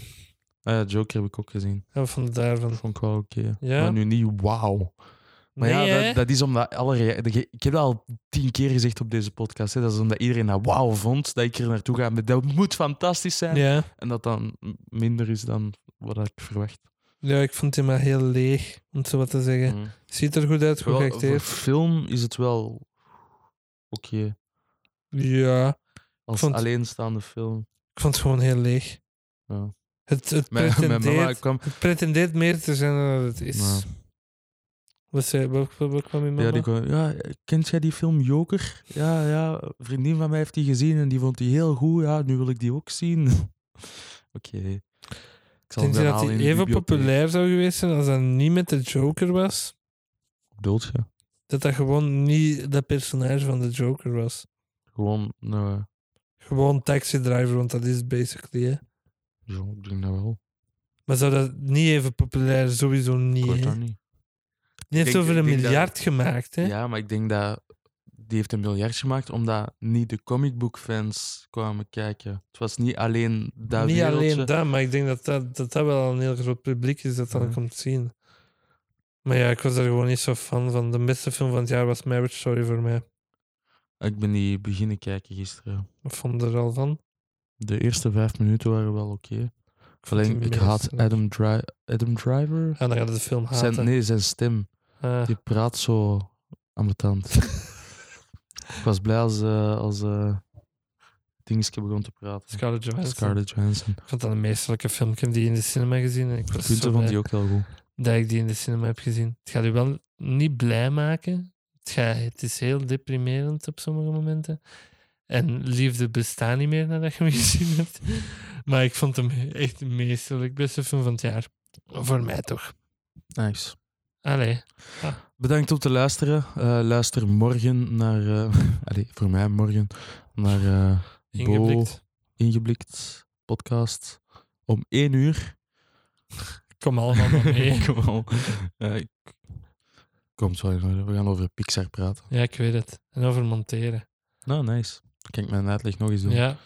Ah ja, Joker heb ik ook gezien. Ja, van daarvan. Dat vond ik wel oké. Ja? Maar nu niet wauw. Maar nee, ja, dat, dat is omdat alle... Ik heb dat al tien keer gezegd op deze podcast. Hè. Dat is omdat iedereen dat wauw vond, dat ik er naartoe ga. Maar Dat moet fantastisch zijn. ja. En dat dan minder is dan wat ik verwacht. ja, ik vond hem maar heel leeg, om het zo wat te zeggen. Mm. Ziet er goed uit, goed Wel, voor geacteerd. film is het wel oké. Ja, Als vond- alleenstaande film. ik vond het gewoon heel leeg. Ja. Het, het, Mijn, mijn mama pretendeert, kwam... het pretendeert meer te zijn dan het is. Ja. Wat, zei, wat, wat, kwam je mama? Ja, die kwam, ja, kent jij die film Joker? Ja, ja, een vriendin van mij heeft die gezien en die vond die heel goed. Ja, nu wil ik die ook zien. Oké. Zal Denk je dat hij even bibliotheek. populair zou geweest zijn als dat niet met de Joker was? Bedoelt je? Dat dat gewoon niet dat personage van de Joker was. Gewoon, nou, Gewoon taxi driver, want dat is het basically. Hè. ja, ik denk dat wel. Maar zou dat niet even populair? Sowieso Ik niet. weet dat niet. Die heeft denk- over een dat- miljard gemaakt. Hè? Ja, maar ik denk dat die heeft een miljard gemaakt omdat niet de comicbook-fans kwamen kijken. Het was niet alleen dat niet wereldje. alleen dat, maar ik denk dat dat, dat, dat wel een heel groot publiek is dat dan Ja. komt zien. Maar ja, ik was er gewoon niet zo fan van. De beste film van het jaar was Marriage Story voor mij. Ik ben die beginnen kijken gisteren. Wat vond je er al van? De eerste vijf minuten waren wel oké. vond Alleen, ik haat Adam, Dri Adam Driver. Ja, dan gaat de film haten. Zijn, nee, zijn stem. Ah, Die praat zo ambetant. ik was blij als, eh als eh dingetje begon te praten. Scarlett Johansson. Scarlett Johansson. Ik vond dat een meesterlijke film. Ik heb die in de cinema gezien. En ik was Punten vond die ook heel goed. dat ik die in de cinema heb gezien. Het gaat u wel niet blij maken. Het, is heel deprimerend op sommige momenten. En liefde bestaat niet meer nadat je hem gezien hebt. Maar ik vond hem echt meesterlijk. Beste film van het jaar. Voor mij toch. Nice. Allee. Bedankt om te luisteren. Eh, luister morgen naar... allee, voor mij morgen. Naar Bo Ingeblikt. Ingeblikt podcast. Om één uur. Kom allemaal mee. Kom al. Ik- Komt wel. in orde. We gaan over Pixar praten. Ja, ik weet het. En over monteren. Nou, nice. Kan ik mijn uitleg nog eens doen? Ja.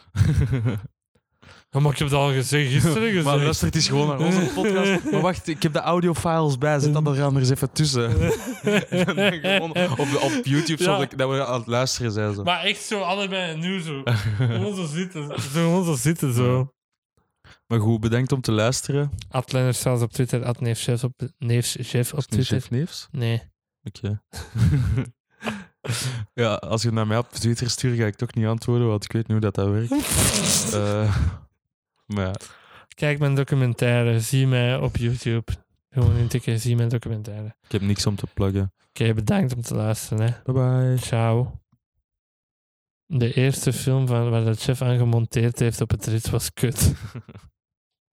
Maar ik heb het al gezegd gisteren gezegd. Maar luister, het is gewoon naar onze podcast. Maar wacht, ik heb de audiofiles bij. Zet dat er anders even tussen. Gewoon op, op YouTube, zo Ja. dat, dat we aan het luisteren zijn. Zo. Maar echt zo allebei nu zo. Gewoon zo zitten. Zo, gewoon zo zitten zo. Maar goed, bedankt om te luisteren. At Lennart zelfs op Twitter. At Neefchef op, Neefchef op Twitter. Chef Neefs? Nee. Oké. ja, als je naar mij op Twitter stuurt, ga ik toch niet antwoorden, want ik weet niet hoe dat, dat werkt. Eh, maar ja, Kijk mijn documentaire. Zie mij op YouTube. Gewoon intikken. Zie mijn documentaire. ik heb niks om te pluggen. Oké, bedankt om te luisteren. Hè. Bye bye. Ciao. De eerste film van, waar de chef aan gemonteerd heeft op het rit was kut.